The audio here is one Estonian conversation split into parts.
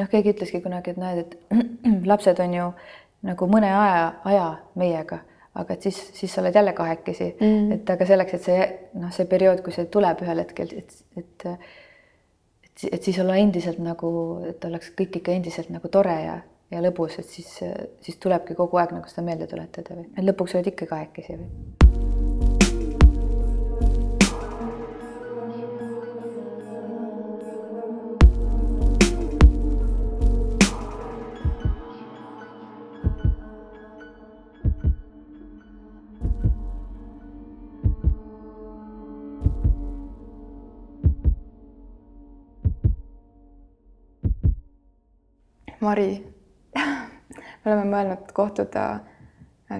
noh, keegi ütleski kunagi, et näed, et lapsed on ju nagu mõne aja, aja meiega, aga et siis, siis sa oled jälle kahekesi. Mm., et aga selleks, et see noh, see periood, kui see tuleb ühel hetkel, et, et et, et siis olla endiselt nagu, et oleks kõik ikka endiselt nagu tore ja, ja lõbus, et siis, siis tulebki kogu aeg nagu seda meelde tuletada või, et lõpuks oled ikka kahekesi või Mari, me oleme mõelnud kohtuda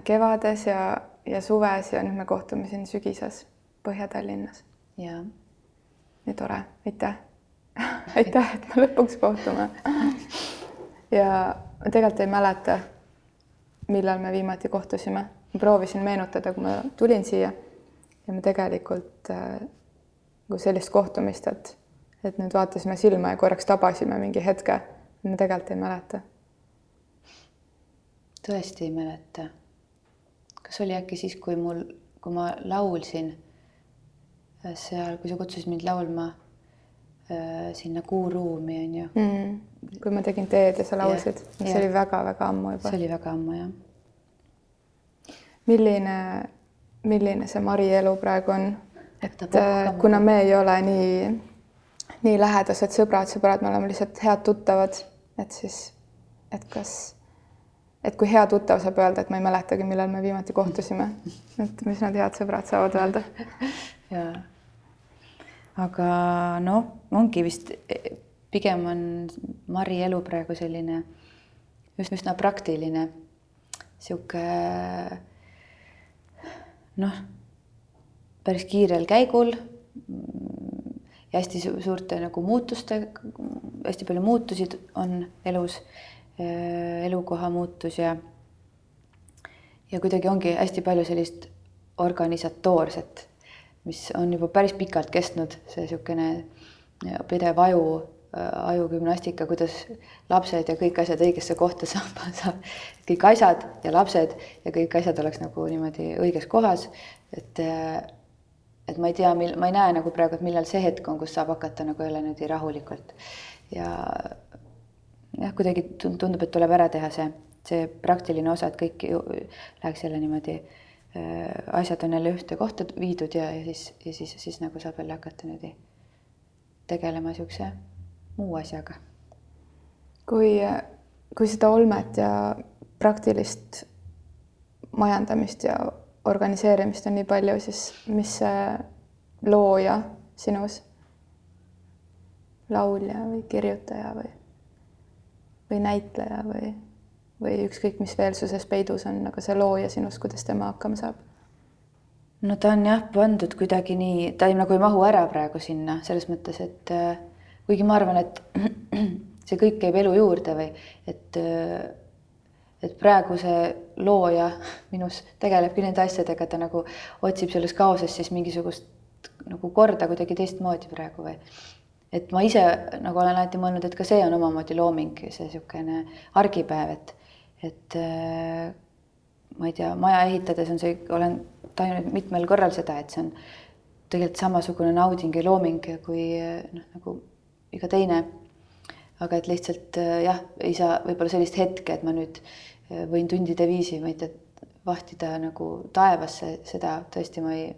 kevades ja, ja suves ja nüüd me kohtume siin sügises Põhja-Tallinnas. jaa. nii tore, aitäh aitäh, et me lõpuks kohtume. ja ma tegelikult ei mäleta, millal me viimati kohtusime. ma proovisin meenutada, kui ma tulin siia ja me tegelikult äh, nagu sellist kohtumist, et, et nüüd vaatasime silma ja korraks tabasime mingi hetke ma tegelikult ei mäleta. tõesti ei mäleta. kas oli äkki siis, kui mul, kui ma laulsin seal, kui sa kutsusid mind laulma äh, sinna Kuuruumi on ju mm,. kui ma tegin teed ja sa laulsid, see oli väga-väga ammu juba. see oli väga ammu jah. milline, milline see Mari elu praegu on? et äh, kuna me ei ole nii, nii lähedased sõbrad, sõbrad, me oleme lihtsalt head tuttavad et siis, et kas, et kui hea tuttav saab öelda, et ma ei mäletagi, millal me viimati kohtusime, et mis need head sõbrad saavad öelda. jaa. aga noh, ongi vist, pigem on Mari elu praegu selline üsna, üsna praktiline, sihuke noh, päris kiirel käigul ja hästi suurte nagu muutuste, hästi palju muutusid on elus, äh, elukoha muutus ja ja kuidagi ongi hästi palju sellist organisatoorset, mis on juba päris pikalt kestnud, see niisugune pidev aju, äh, ajugümnastika, kuidas lapsed ja kõik asjad õigesse kohta saab, saab, kõik asjad ja lapsed ja kõik asjad oleks nagu niimoodi õiges kohas, et äh, et ma ei tea, mil-, ma ei näe nagu praegu, et millal see hetk on, kus saab hakata nagu jälle niimoodi rahulikult ja jah, kuidagi tundub, et tuleb ära teha see, see praktiline osa, et kõik läheks jälle niimoodi äh,, asjad on jälle ühte kohta viidud ja, ja siis, ja siis, siis nagu saab jälle hakata niimoodi tegelema niisuguse muu asjaga. kui, kui seda olmet ja praktilist majandamist ja organiseerimist on nii palju, siis mis see looja sinus, laulja või kirjutaja või, või näitleja või, või ükskõik, mis veel su sees peidus on, aga see looja sinus, kuidas tema hakkama saab? no ta on jah pandud kuidagi nii, ta ei, nagu ei mahu ära praegu sinna selles mõttes, et äh, kuigi ma arvan, et see kõik käib elu juurde või et äh, et praegu see looja minus tegelebki nende asjadega, ta nagu otsib selles kaoses siis mingisugust nagu korda kuidagi teistmoodi praegu või. Et ma ise nagu olen alati mõelnud, et ka see on omamoodi looming, see niisugune argipäev, et, et äh, ma ei tea, maja ehitades on see, olen tajunud mitmel korral seda, et see on tegelikult samasugune nauding ja looming kui noh, nagu iga teine. aga et lihtsalt jah, ei saa võib-olla sellist hetke, et ma nüüd võin tundide viisi, ma ei tea, vahtida nagu taevasse, seda tõesti ma ei,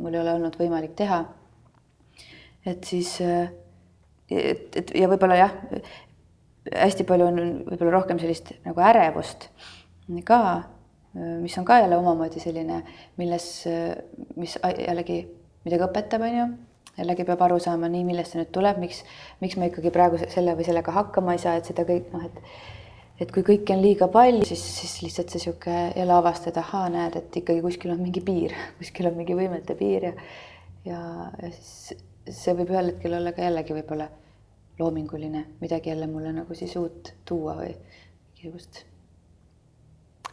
mul ei ole olnud võimalik teha. Et siis, et, et ja võib-olla jah, hästi palju on võib-olla rohkem sellist nagu ärevust ka, mis on ka jälle omamoodi selline, milles, mis jällegi midagi õpetab, on ju. Jällegi peab aru saama nii, millest see nüüd tuleb, miks, miks ma ikkagi praegu selle või sellega hakkama ei saa, et seda kõik noh, et et kui kõike on liiga palju, siis, siis lihtsalt see sihuke jälle avastada, ahaa, näed, et ikkagi kuskil on mingi piir, kuskil on mingi võimete piir ja ja, ja siis see võib ühel hetkel olla ka jällegi võib-olla loominguline, midagi jälle mulle nagu siis uut tuua või mingisugust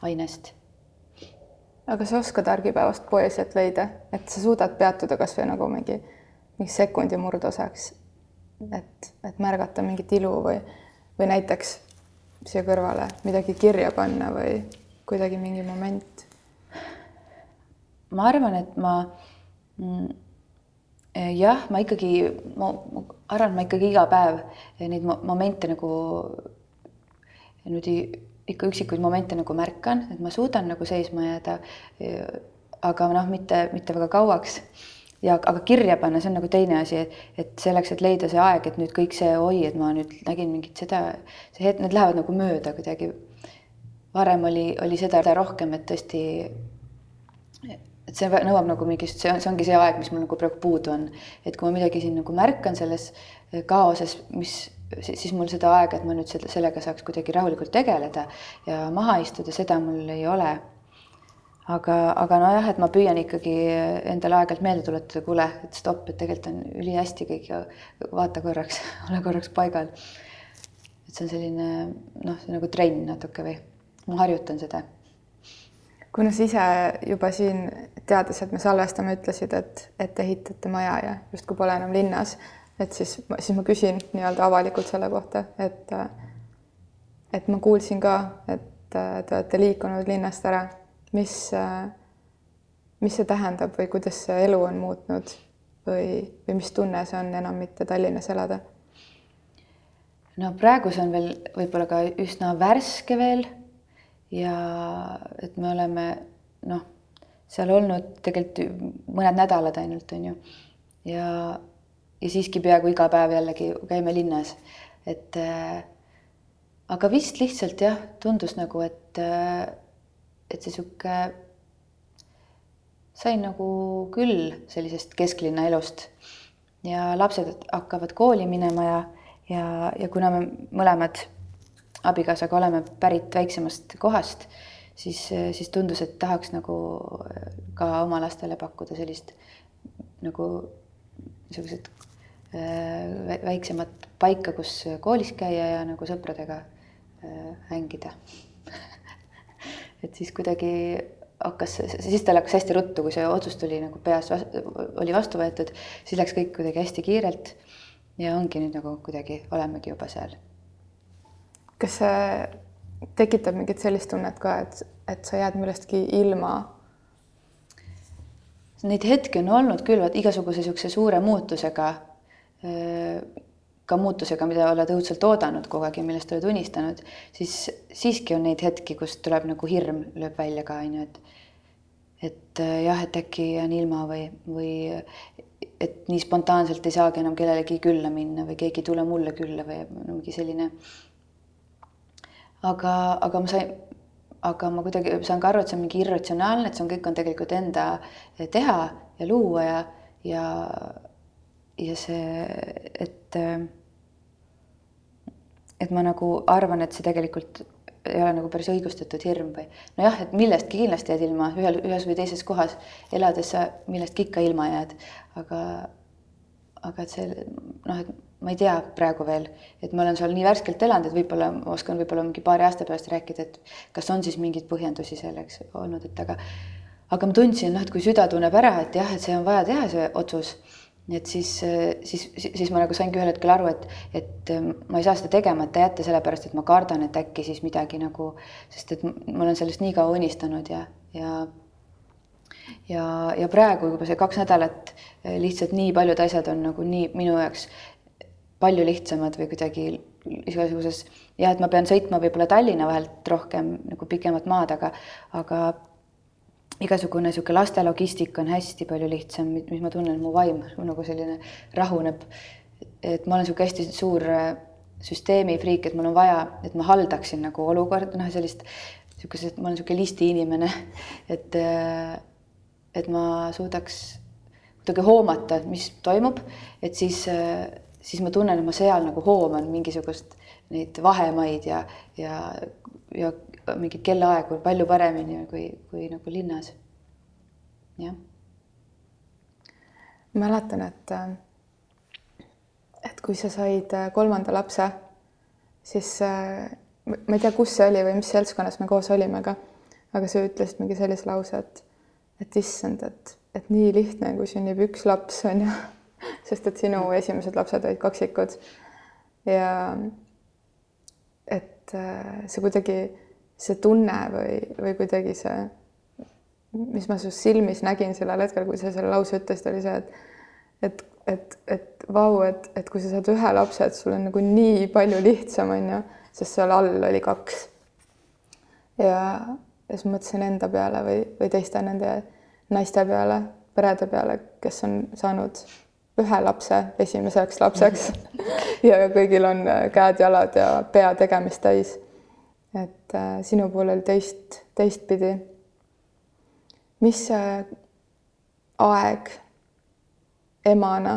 ainest. aga sa oskad argipäevast poeesiat leida, et sa suudad peatuda kasvõi nagu mingi, mingi sekundi murdosaks, et, et märgata mingit ilu või või näiteks siia kõrvale midagi kirja panna või kuidagi mingi moment? ma arvan, et ma mm, jah, ma ikkagi, ma, arvan, et ma ikkagi iga päev neid momente nagu niimoodi ikka üksikuid momente nagu märkan, et ma suudan nagu seisma jääda. aga noh, mitte, mitte väga kauaks ja aga kirja panna, see on nagu teine asi, et selleks, et leida see aeg, et nüüd kõik see, oi, et ma nüüd nägin mingit seda, see hetk, need lähevad nagu mööda kuidagi. varem oli, oli seda rohkem, et tõesti, et see nõuab nagu mingist, see on, see ongi see aeg, mis mul nagu praegu puudu on. et kui ma midagi siin nagu märkan selles kaoses, mis siis mul seda aega, et ma nüüd selle, sellega saaks kuidagi rahulikult tegeleda ja maha istuda, seda mul ei ole aga, aga nojah, et ma püüan ikkagi endale aeg-ajalt meelde tuletada, kuule, et stopp, et tegelikult on ülihästi kõik ja vaata korraks, ole korraks paigal. et see on selline noh, nagu trenn natuke või ma harjutan seda. Kuna sa ise juba siin teades, et me salvestame, ütlesid, et, et ehitate maja ja justkui pole enam linnas, et siis, siis ma küsin nii-öelda avalikult selle kohta, et et ma kuulsin ka, et te olete liikunud linnast ära mis, mis see tähendab või kuidas see elu on muutnud või, või mis tunne see on enam mitte Tallinnas elada? no praegu see on veel võib-olla ka üsna värske veel ja et me oleme noh, seal olnud tegelikult mõned nädalad ainult on ju. Ja, ja siiski peaaegu iga päev jällegi käime linnas, et äh, aga vist lihtsalt jah, tundus nagu, et äh, et see sihuke, sain nagu küll sellisest kesklinna elust. Ja lapsed hakkavad kooli minema ja, ja, ja kuna me mõlemad abikaasaga oleme pärit väiksemast kohast, siis, siis tundus, et tahaks nagu ka oma lastele pakkuda sellist nagu niisugused äh, väiksemat paika, kus koolis käia ja nagu sõpradega äh, hängida et siis kuidagi hakkas, siis tal hakkas hästi ruttu, kui see otsus tuli nagu peas, oli vastu võetud, siis läks kõik kuidagi hästi kiirelt. ja ongi nüüd nagu kuidagi olemegi juba seal. Kas see tekitab mingit sellist tunnet ka, et, et sa jääd millestki ilma? Neid hetki on olnud küll, vaat igasuguse niisuguse suure muutusega ka muutusega, mida oled õudselt oodanud kogu aeg ja millest oled unistanud, siis siiski on neid hetki, kus tuleb nagu hirm lööb välja ka onju, et et äh, jah, et äkki jään ilma või, või et nii spontaanselt ei saagi enam kellelegi külla minna või keegi ei tule mulle külla või mingi selline. Aga, aga ma sain, aga ma kuidagi saan ka aru, et see on mingi irratsionaalne, et see on, kõik on tegelikult enda teha ja luua ja, ja, ja see, et et ma nagu arvan, et see tegelikult ei ole nagu päris õigustatud hirm või nojah, et millestki kindlasti jääd ilma ühel, ühes või teises kohas elades sa millestki ikka ilma jääd, aga aga et see noh, et ma ei tea praegu veel, et ma olen seal nii värskelt elanud, et võib-olla oskan võib-olla mingi paari aasta pärast rääkida, et kas on siis mingeid põhjendusi selleks olnud, et aga aga ma tundsin, noh, et kui süda tunneb ära, et jah, et see on vaja teha, see otsus et siis, siis, siis ma nagu saingi ühel hetkel aru, et, et ma ei saa seda tegemata jätta, sellepärast et ma kardan, et äkki siis midagi nagu, sest et ma olen sellest nii kaua unistanud ja, ja ja, ja praegu juba see kaks nädalat lihtsalt nii paljud asjad on nagu nii minu jaoks palju lihtsamad või kuidagi igasuguses jah, et ma pean sõitma võib-olla Tallinna vahelt rohkem nagu pikemat maad, aga, aga igasugune niisugune laste logistika on hästi palju lihtsam, mis ma tunnen, mu vaim nagu selline rahuneb. et ma olen niisugune hästi suur äh, süsteemifriik, et mul on vaja, et ma haldaksin nagu olukorda, noh, sellist niisugused, ma olen niisugune listi inimene, et äh, et ma suudaks kuidagi hoomata, mis toimub, et siis, äh, siis ma tunnen, et ma seal nagu hooman mingisugust neid vahemaid ja, ja, ja mingit kellaaegu palju paremini kui, kui nagu linnas. jah. mäletan, et, et kui sa said kolmanda lapse, siis ma ei tea, kus see oli või mis seltskonnas me koos olime, aga, aga sa ütlesid mingi sellise lause, et, et issand, et, et nii lihtne, kui sünnib üks laps, on ju, sest et sinu esimesed lapsed olid kaksikud ja et äh, see kuidagi, see tunne või, või kuidagi see, mis ma su silmis nägin sellel hetkel, kui sa selle lause ütlesid, oli see, et et, et, et vau, et, et kui sa saad ühe lapse, et sul on nagu nii palju lihtsam, on ju, sest seal all oli kaks. ja, ja siis mõtlesin enda peale või, või teiste nende naiste peale, perede peale, kes on saanud ühe lapse esimeseks lapseks ja kõigil on käed-jalad ja pea tegemist täis. et äh, sinu oli teist, teistpidi. mis see aeg emana,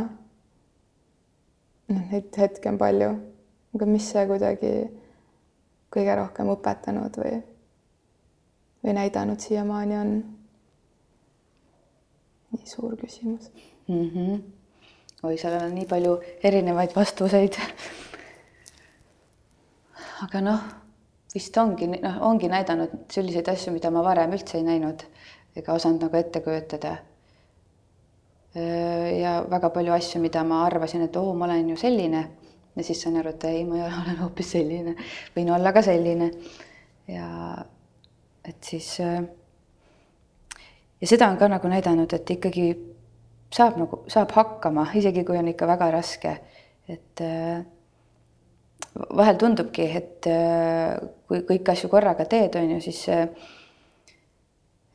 noh, neid hetki on palju, aga mis see kuidagi kõige rohkem õpetanud või, või näidanud siiamaani on? nii suur küsimus mm. -hmm oi, seal on nii palju erinevaid vastuseid. aga noh, vist ongi, noh, ongi näidanud selliseid asju, mida ma varem üldse ei näinud ega osanud nagu ette kujutada. ja väga palju asju, mida ma arvasin, et oo, ma olen ju selline ja siis sain aru, et ei, ma olen hoopis selline, võin olla ka selline. ja et siis ja seda on ka nagu näidanud, et ikkagi saab nagu, saab hakkama, isegi kui on ikka väga raske. et äh, vahel tundubki, et äh, kui kõiki asju korraga teed, on ju, siis, äh,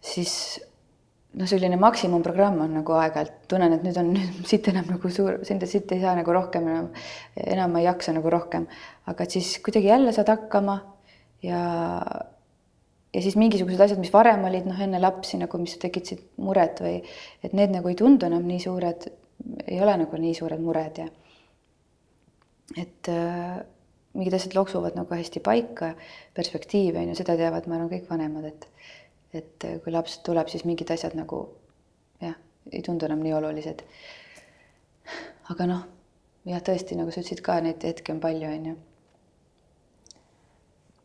siis noh, selline maksimumprogramm on nagu aeg-ajalt, tunnen, et nüüd on nüüd siit enam nagu suur, siit, ei saa nagu rohkem enam, enam ei jaksa nagu rohkem, aga et siis kuidagi jälle saad hakkama ja ja siis mingisugused asjad, mis varem olid noh, enne lapsi nagu, mis tekitasid muret või et need nagu ei tundu enam nii suured, ei ole nagu nii suured mured ja et äh, mingid asjad loksuvad nagu hästi paika, perspektiivi on ju, seda teavad, ma arvan, kõik vanemad, et et kui laps tuleb, siis mingid asjad nagu jah, ei tundu enam nii olulised. aga noh, jah, tõesti, nagu sa ütlesid ka, neid hetki on palju, on ju.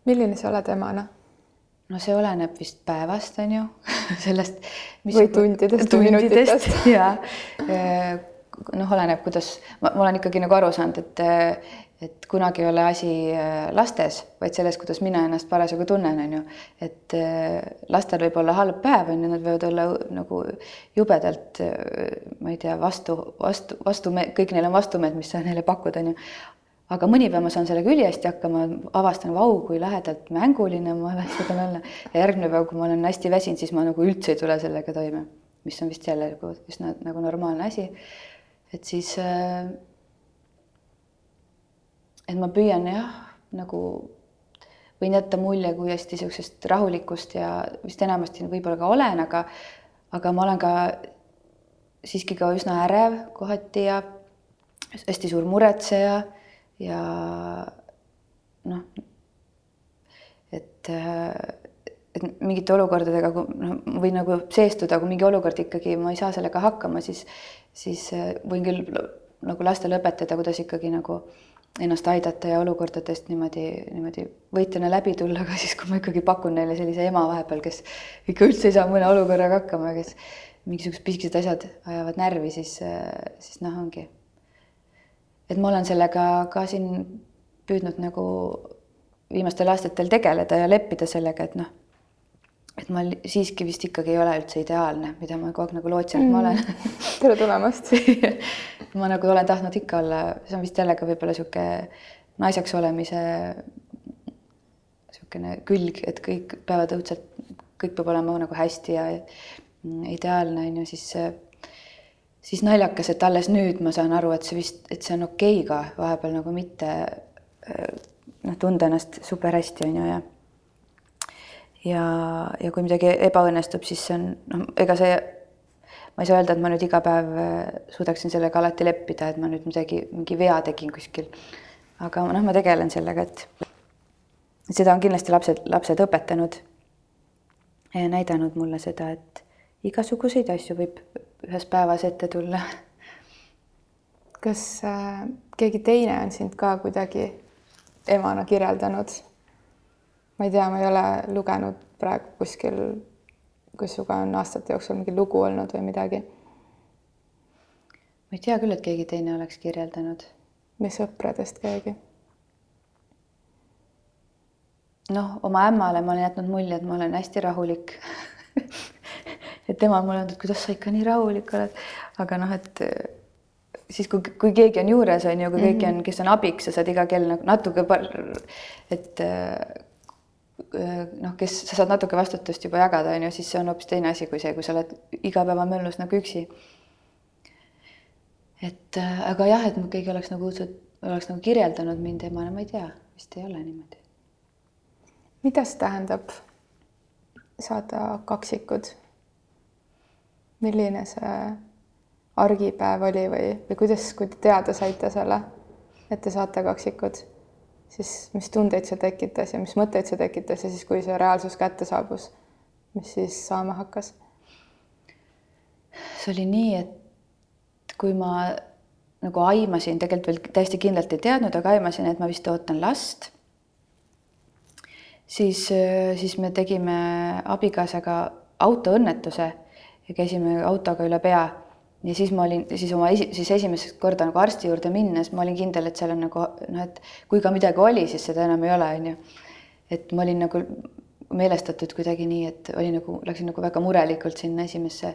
milline sa oled emana? no see oleneb vist päevast, on ju sellest. või tundidest, tundidest ja noh, oleneb, kuidas ma, ma olen ikkagi nagu aru saanud, et et kunagi ei ole asi lastes, vaid selles, kuidas mina ennast parasjagu tunnen, on ju. et lastel võib olla halb päev, on ju, nad võivad olla nagu jubedalt, ma ei tea, vastu, vastu, vastu, kõik neil on vastumeelt, mis sa neile pakud, on ju aga mõni päev ma saan sellega ülihästi hakkama, avastan, vau, kui lahedalt mänguline ma suudan olla. ja järgmine päev, kui ma olen hästi väsinud, siis ma nagu üldse ei tule sellega toime, mis on vist jälle nagu üsna nagu normaalne asi. et siis, äh, et ma püüan jah, nagu võin jätta mulje kui hästi niisugusest rahulikust ja vist enamasti võib-olla ka olen, aga, aga ma olen ka siiski ka üsna ärev kohati ja hästi suur muretseja ja noh, et, et mingite olukordadega, kui noh, võin nagu seestuda, kui mingi olukord ikkagi, ma ei saa sellega hakkama, siis, siis võin küll nagu lastele õpetada, kuidas ikkagi nagu ennast aidata ja olukordadest niimoodi, niimoodi võitjana läbi tulla, aga siis, kui ma ikkagi pakun neile sellise ema vahepeal, kes ikka üldse ei saa mõne olukorraga hakkama, kes mingisugused pisikesed asjad ajavad närvi, siis, siis noh, ongi et ma olen sellega ka siin püüdnud nagu viimastel aastatel tegeleda ja leppida sellega, et noh, et ma siiski vist ikkagi ei ole üldse ideaalne, mida ma kogu aeg nagu lootsin, et ma olen. Mm.. tere tulemast. Ma nagu olen tahtnud ikka olla, see on vist jälle ka võib-olla niisugune naiseks olemise niisugune külg, et kõik peavad õudselt, kõik peab olema nagu hästi ja ideaalne on ju, siis siis naljakas, et alles nüüd ma saan aru, et see vist, et see on okei okay ka vahepeal nagu mitte noh, tunda ennast super hästi, on ju, ja ja, ja kui midagi ebaõnnestub, siis see on noh, ega see, ma ei saa öelda, et ma nüüd iga päev suudaksin sellega alati leppida, et ma nüüd midagi, mingi vea tegin kuskil. aga noh, ma tegelen sellega, et seda on kindlasti lapsed, lapsed õpetanud näidanud mulle seda, et igasuguseid asju võib ühes päevas ette tulla. kas äh, keegi teine on sind ka kuidagi emana kirjeldanud? ma ei tea, ma ei ole lugenud praegu kuskil, kus sinuga on aastate jooksul mingi lugu olnud või midagi. ma ei tea küll, et keegi teine oleks kirjeldanud. või sõpradest keegi? noh, oma ämmale ma olen jätnud mulje, et ma olen hästi rahulik et tema on mulle öelnud, et kuidas sa ikka nii rahulik oled, aga noh, et äh, siis kui, kui keegi on juures, on ju, kui keegi on, kes on abiks, sa saad iga kell nagu natuke, et äh, noh, kes sa saad natuke vastutust juba jagada, on ju, siis see on hoopis teine asi kui see, kui sa oled igapäevamöllus nagu üksi. et aga jah, et keegi oleks nagu õudselt, oleks nagu kirjeldanud mind emana, ma ei tea, vist ei ole niimoodi. mida see tähendab saada kaksikud? Milline see argipäev oli või, või kuidas, kui te teada saite selle, et te saate kaksikud, siis mis tundeid see tekitas ja mis mõtteid see tekitas ja siis, kui see reaalsus kätte saabus, mis siis saama hakkas? see oli nii, et kui ma nagu aimasin, tegelikult veel täiesti kindlalt ei teadnud, aga aimasin, et ma vist ootan last, siis, siis me tegime abikaasaga autoõnnetuse ja käisime autoga üle pea ja siis ma olin siis oma esi, siis esimest korda nagu arsti juurde minnes ma olin kindel, et seal on nagu noh, et kui ka midagi oli, siis seda enam ei ole, on ju. et ma olin nagu meelestatud kuidagi nii, et oli nagu, läksin nagu väga murelikult sinna esimesse.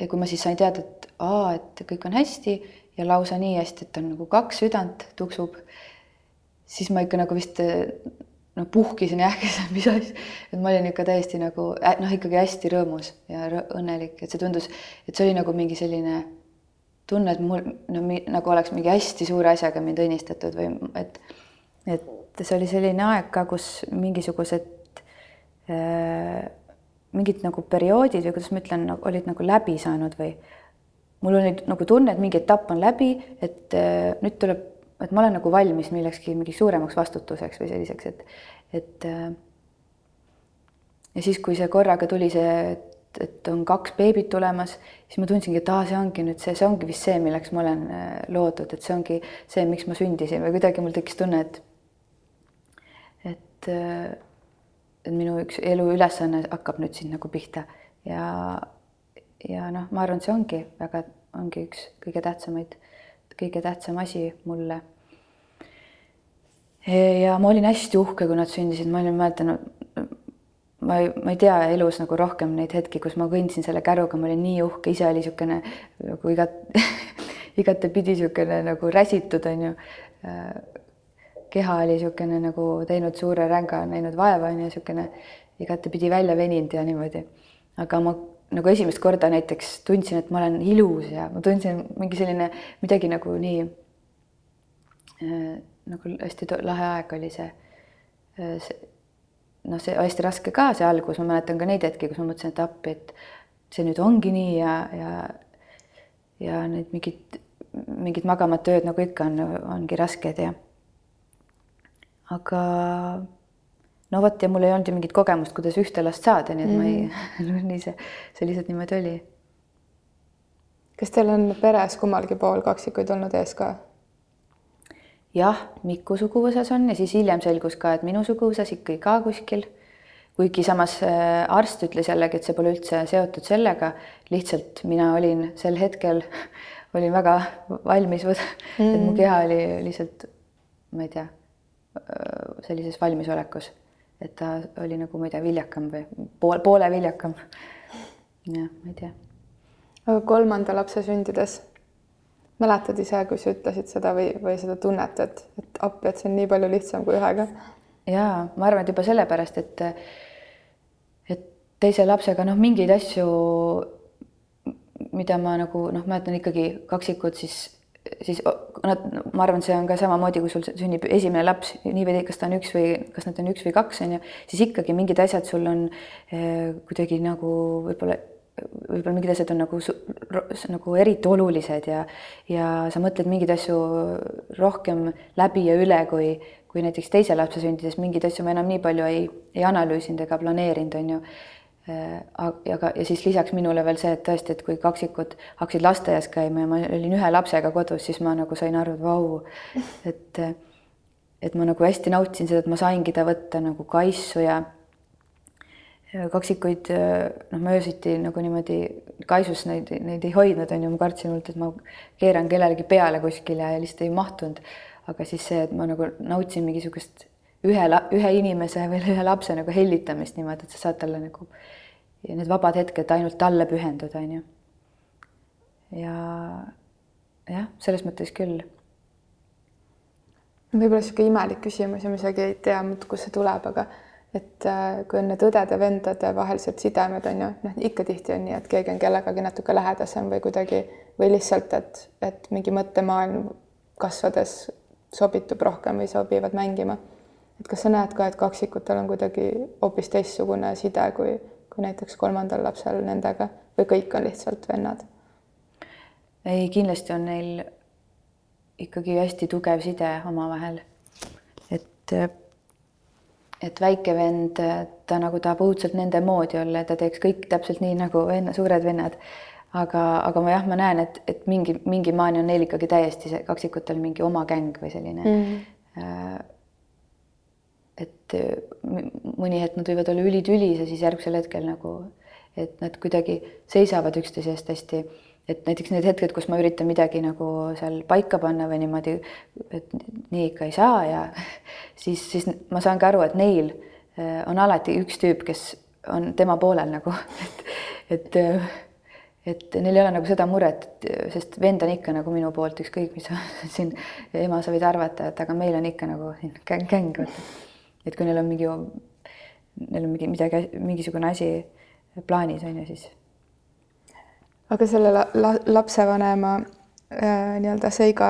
ja kui ma siis sain teada, et aa, et kõik on hästi ja lausa nii hästi, et on nagu kaks südant tuksub, siis ma ikka nagu vist noh, puhkisin ja ähkisin, mis asja, et ma olin ikka täiesti nagu noh, ikkagi hästi rõõmus ja õnnelik, et see tundus, et see oli nagu mingi selline tunne, et mul no nagu oleks mingi hästi suure asjaga mind õnnistatud või et, et see oli selline aeg ka, kus mingisugused äh, mingid nagu perioodid või kuidas ma ütlen, olid nagu läbi saanud või mul oli nagu tunne, et mingi etapp on läbi, et äh, nüüd tuleb et ma olen nagu valmis millekski mingiks suuremaks vastutuseks või selliseks, et, et äh, ja siis, kui see korraga tuli see, et, et on kaks beebit tulemas, siis ma tundsingi, et aa, see ongi nüüd see, see ongi vist see, milleks ma olen äh, loodud, et see ongi see, miks ma sündisin või kuidagi mul tekkis tunne, et et, äh, et minu üks elu ülesanne hakkab nüüd siin nagu pihta ja ja noh, ma arvan, et see ongi väga, ongi üks kõige tähtsamaid kõige tähtsam asi mulle. Ja ma olin hästi uhke, kui nad sündisid, ma olin mäletanud, ma ei, ma ei tea elus nagu rohkem neid hetki, kus ma kõndsin selle käruga, ma olin nii uhke, ise oli niisugune nagu igat igatepidi niisugune nagu räsitud, on ju. keha oli niisugune nagu teinud suure ränga, näinud vaeva, on ju, niisugune igatepidi välja veninud ja niimoodi. aga ma nagu esimest korda näiteks tundsin, et ma olen ilus ja ma tundsin mingi selline midagi nagu nii äh, nagu hästi lahe aeg oli see, see noh, see hästi raske ka see algus, ma mäletan ka neid hetki, kus ma mõtlesin, et appi, et see nüüd ongi nii ja, ja ja need mingid, mingid magamata ööd nagu ikka on, ongi rasked ja aga no vot ja mul ei olnud ju mingit kogemust, kuidas ühte last saada, nii et mm -hmm. ma ei mhm. no, nii see, see lihtsalt niimoodi oli. kas teil on peres kummalgi pool kaksikuid olnud ees ka? Jah, Miku suguvõsas on ja siis hiljem selgus ka, et minu suguvõsas ikkagi ka kuskil. kuigi samas äh, arst ütles jällegi, et see pole üldse seotud sellega, lihtsalt mina olin sel hetkel, olin väga valmis mm, -hmm. et mu mhm. keha oli lihtsalt, ma ei tea, äh, sellises valmisolekus et ta oli nagu, ma ei tea, viljakam või pool, poole viljakam. jah, ma ei tea. aga kolmanda lapse sündides mäletad ise, kui sa ütlesid seda või, või seda tunnet, et, et appi, et see on nii palju lihtsam kui ühega? jaa, ma arvan, et juba sellepärast, et et teise lapsega noh, mingeid asju, mida ma nagu noh, mäletan ikkagi kaksikud, siis siis nad, ma arvan, see on ka samamoodi, kui sul sünnib esimene laps, nii või kas ta on üks või kas nad on üks või kaks, on ju, siis ikkagi mingid asjad sul on eh, kuidagi nagu võib-olla, võib-olla mingid asjad on nagu, nagu eriti olulised ja, ja sa mõtled mingeid asju rohkem läbi ja üle, kui, kui näiteks teise lapse sündides mingeid asju ma enam nii palju ei, ei analüüsinud ega planeerinud, on ju. Äh, ja ka, ja siis lisaks minule veel see, et tõesti, et kui kaksikud hakkasid lasteaias käima ja ma olin ühe lapsega kodus, siis ma nagu sain aru, et vau, et et ma nagu hästi nautisin seda, et ma saingi ta võtta nagu kaisu ja kaksikuid noh, ma öösiti nagu niimoodi kaisus neid, neid ei hoidnud, on ju, ma kartsin hullult, et ma keeran kellelegi peale kuskile ja lihtsalt ei mahtunud. aga siis see, et ma nagu nautisin mingisugust ühe, ühe inimese või ühe lapse nagu hellitamist niimoodi, et sa saad talle nagu need vabad hetked ainult talle pühenduda, on ju. ja jah, selles mõttes küll. võib-olla niisugune imelik küsimus ja ma isegi ei tea, kust see tuleb, aga et äh, kui on need õdede-vendade vahelised sidemed on ju, noh ikka tihti on nii, et keegi on kellegagi natuke lähedasem või kuidagi või lihtsalt, et, et mingi mõttemaailm kasvades sobitub rohkem või sobivad mängima. et kas sa näed ka, et kaksikutel on kuidagi hoopis teistsugune side kui, kui näiteks kolmandal lapsel nendega või kõik on lihtsalt vennad? ei, kindlasti on neil ikkagi hästi tugev side omavahel. et, et väike vend, ta nagu tahab õudselt nende moodi olla, ta teeks kõik täpselt nii nagu venna, suured vennad. aga, aga ma jah, ma näen, et, et mingi, mingi maani on neil ikkagi täiesti see kaksikutel mingi oma gäng või selline mm. -hmm. et mõni hetk nad võivad olla ülitülis ja siis järgmisel hetkel nagu, et nad kuidagi seisavad üksteise eest hästi et näiteks need hetked, kus ma üritan midagi nagu seal paika panna või niimoodi, et nii ikka ei saa ja siis, siis ma saan ka aru, et neil äh, on alati üks tüüp, kes on tema poolel nagu, et, et, et neil ei ole nagu seda muret, sest vend on ikka nagu minu poolt, ükskõik mis siin ema sa võid arvata, et aga meil on ikka nagu gäng, gäng, et kui neil on mingi, neil on mingi midagi, mingisugune asi plaanis on ju, siis aga selle la la lapsevanema äh, nii-öelda seiga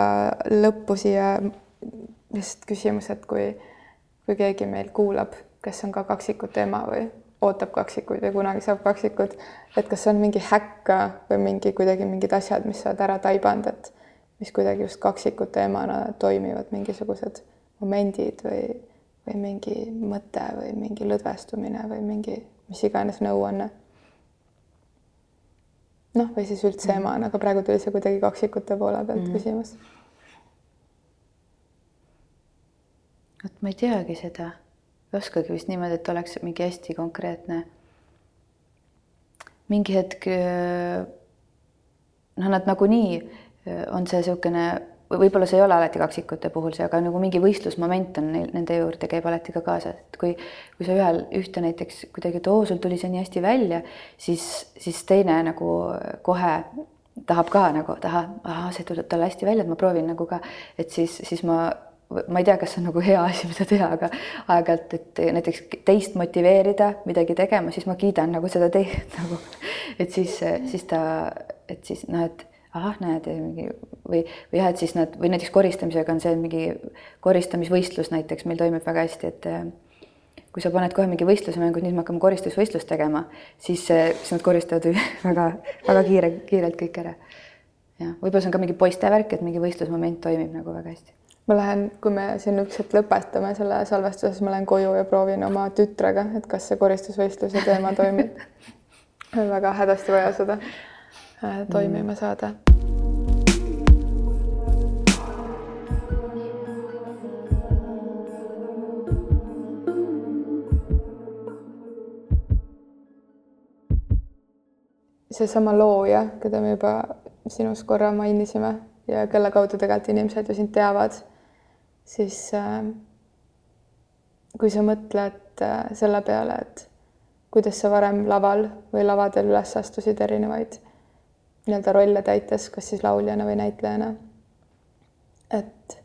lõppu siia lihtsalt küsimus, et kui, kui keegi meil kuulab, kes on ka kaksikute ema või ootab kaksikuid või kunagi saab kaksikud, et kas on mingi häkka või mingi kuidagi mingid asjad, mis sa oled ära taibanud, et mis kuidagi just kaksikute emana toimivad, mingisugused momendid või, või mingi mõte või mingi lõdvestumine või mingi mis iganes nõuanne noh, või siis üldse mm. emana, aga praegu tuli see kuidagi kaksikute poole pealt mm. küsimus. vot ma ei teagi seda, ei oskagi vist niimoodi, et oleks mingi hästi konkreetne. mingi hetk noh, nad nagunii on see niisugune võib-olla see ei ole alati kaksikute puhul see, aga nagu mingi võistlusmoment on neil, nende juurde käib alati ka kaasas, et kui, kui sa ühel ühte näiteks kuidagi, et oo, sul tuli see nii hästi välja, siis, siis teine nagu kohe tahab ka nagu, taha, ahah, see tuleb talle hästi välja, et ma proovin nagu ka, et siis, siis ma ma ei tea, kas see on nagu hea asi, mida teha, aga aeg-ajalt, et näiteks teist motiveerida midagi tegema, siis ma kiidan nagu seda teist nagu, et siis, siis ta, et siis noh, et ahah, näed, mingi või, või jah, et siis nad või näiteks koristamisega on see mingi koristamisvõistlus näiteks meil toimib väga hästi, et äh, kui sa paned kohe mingi võistluse mängu, et nüüd me hakkame koristusvõistlust tegema, siis, äh, siis nad koristavad väga-väga kiire, kiirelt kõik ära. jah, võib-olla see on ka mingi poiste värk, et mingi võistlusmoment toimib nagu väga hästi. ma lähen, kui me siin üks hetk lõpetame selle salvestuse, siis ma lähen koju ja proovin oma tütrega, et kas see koristusvõistluse teema toimib väga hädasti vaja seda äh, toimima saada. Seesama looja, keda me juba sinust korra mainisime ja kelle kaudu tegelikult inimesed ju sind teavad, siis äh, kui sa mõtled äh, selle peale, et kuidas sa varem laval või lavadel üles astusid erinevaid nii-öelda rolle täites, kas siis lauljana või näitlejana. et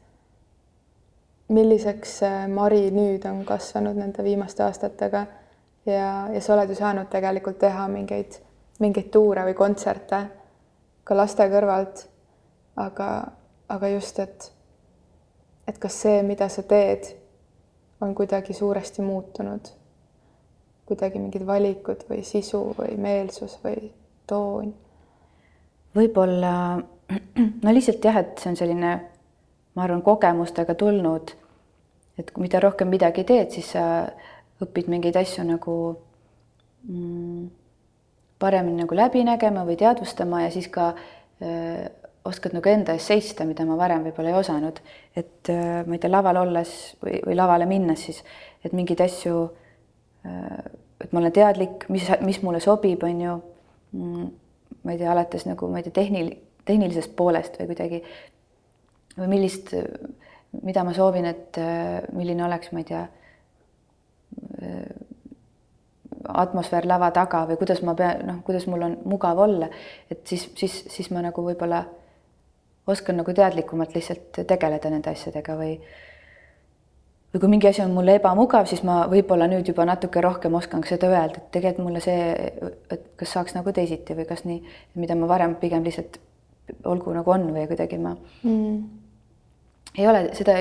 milliseks Mari nüüd on kasvanud nende viimaste aastatega ja, ja sa oled ju saanud tegelikult teha mingeid mingeid tuure või kontserte ka laste kõrvalt. aga, aga just, et, et kas see, mida sa teed, on kuidagi suuresti muutunud, kuidagi mingid valikud või sisu või meelsus või toon? Võib-olla no lihtsalt jah, et see on selline, ma arvan, kogemustega tulnud, et mida rohkem midagi teed, siis sa õpid mingeid asju nagu mm, paremini nagu läbi nägema või teadvustama ja siis ka öö, oskad nagu enda eest seista, mida ma varem võib-olla ei osanud. et öö, ma ei tea, laval olles või, või lavale minnes siis, et mingeid asju, et ma olen teadlik, mis, mis mulle sobib, on ju. Mm, ma ei tea, alates nagu ma ei tea, tehnil-, tehnilisest poolest või kuidagi või millist mida ma soovin, et milline oleks, ma ei tea, atmosfäär lava taga või kuidas ma pean, noh, kuidas mul on mugav olla, et siis, siis, siis ma nagu võib-olla oskan nagu teadlikumalt lihtsalt tegeleda nende asjadega või või kui mingi asi on mulle ebamugav, siis ma võib-olla nüüd juba natuke rohkem oskan seda öelda, et tegelikult mulle see, et kas saaks nagu teisiti või kas nii, mida ma varem pigem lihtsalt olgu nagu on või kuidagi ma mm. ei ole seda,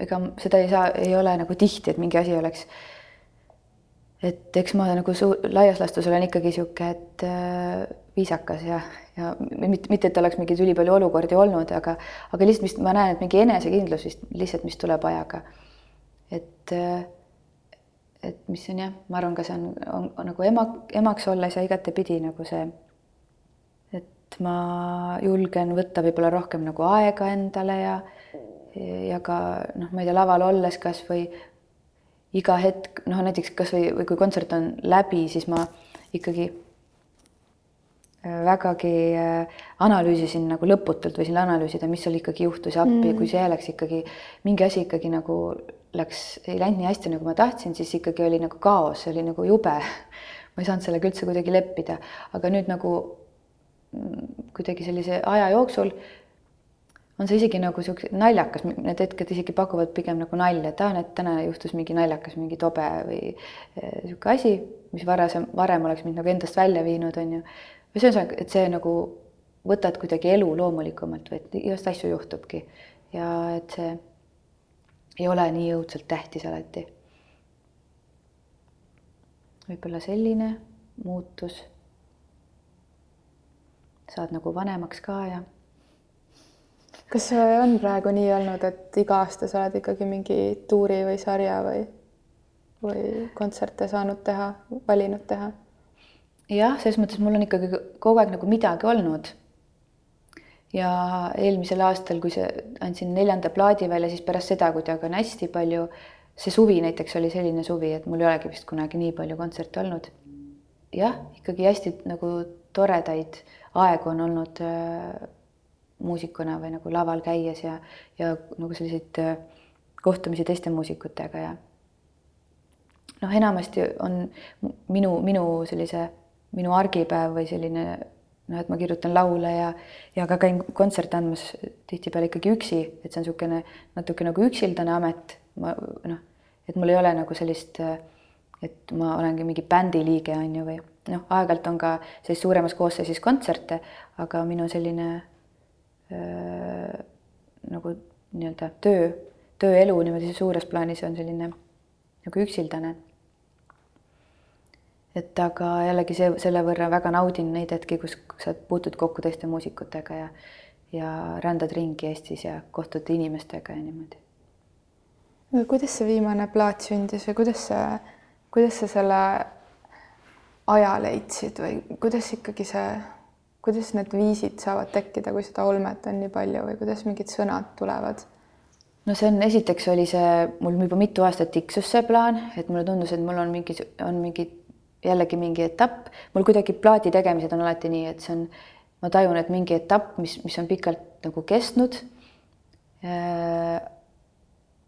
ega seda ei saa, ei ole nagu tihti, et mingi asi oleks. et eks ma nagu suu-, laias laastus olen ikkagi sihuke, et äh, viisakas ja, ja mitte, mitte, et oleks mingeid ülipalju olukordi olnud, aga, aga lihtsalt vist ma näen, et mingi enesekindlus vist lihtsalt, mis tuleb ajaga. Et et mis on jah, ma arvan, ka see on, on, on nagu ema, emaks olles ja igatepidi nagu see et ma julgen võtta võib-olla rohkem nagu aega endale ja ja ka noh, ma ei tea, laval olles kasvõi iga hetk noh, näiteks kasvõi või kui kontsert on läbi, siis ma ikkagi äh, vägagi äh, analüüsisin nagu lõputult võisin analüüsida, mis seal ikkagi juhtus ja appi mm., kui see läks ikkagi mingi asi ikkagi nagu läks, ei läinud nii hästi, nagu ma tahtsin, siis ikkagi oli nagu kaos, see oli nagu jube. ma ei saanud sellega üldse kuidagi leppida, aga nüüd nagu kuidagi sellise aja jooksul on see isegi nagu siukse naljakas, need hetked isegi pakuvad pigem nagu nalja, et aa, et täna juhtus mingi naljakas, mingi tobe või eh, sihuke asi, mis varasem, varem oleks mind nagu endast välja viinud, on ju. või ühesõnaga, et see nagu võtad kuidagi elu loomulikumalt või et igast asju juhtubki ja et see ei ole nii õudselt tähtis alati. võib-olla selline muutus saad nagu vanemaks ka ja. kas on praegu nii olnud, et iga aasta sa oled ikkagi mingi tuuri või sarja või, või kontserte saanud teha, valinud teha? jah, selles mõttes mul on ikkagi kogu aeg nagu midagi olnud. Ja eelmisel aastal, kui see, andsin neljanda plaadi välja, siis pärast seda kuidagi on hästi palju, see suvi näiteks oli selline suvi, et mul ei olegi vist kunagi nii palju kontserte olnud. jah, ikkagi hästi nagu toredaid aegu on olnud äh, muusikuna või nagu laval käies ja, ja nagu selliseid äh, kohtumisi teiste muusikutega ja noh, enamasti on minu, minu sellise, minu argipäev või selline noh, et ma kirjutan laule ja, ja ka käin kontserte andmas tihtipeale ikkagi üksi, et see on niisugune natuke nagu üksildane amet, ma noh, et mul ei ole nagu sellist, et ma olengi mingi bändi liige, on ju, või noh, aeg-ajalt on ka sellises suuremas koosseisus kontserte, aga minu selline öö, nagu nii-öelda töö, tööelu niimoodi suures plaanis on selline nagu üksildane. Et aga jällegi see, selle võrra väga naudin neid hetki, kus sa puutud kokku teiste muusikutega ja ja rändad ringi Eestis ja kohtud inimestega ja niimoodi. kuidas see viimane plaat sündis või kuidas see, kuidas sa selle aja leidsid või kuidas ikkagi see, kuidas need viisid saavad tekkida, kui seda olmet on nii palju või kuidas mingid sõnad tulevad? no see on, esiteks oli see mul juba mitu aastat tiksus see plaan, et mulle tundus, et mul on mingi, on mingi jällegi mingi etapp, mul kuidagi plaadi tegemised on alati nii, et see on, ma tajun, et mingi etapp, mis, mis on pikalt nagu kestnud. Äh,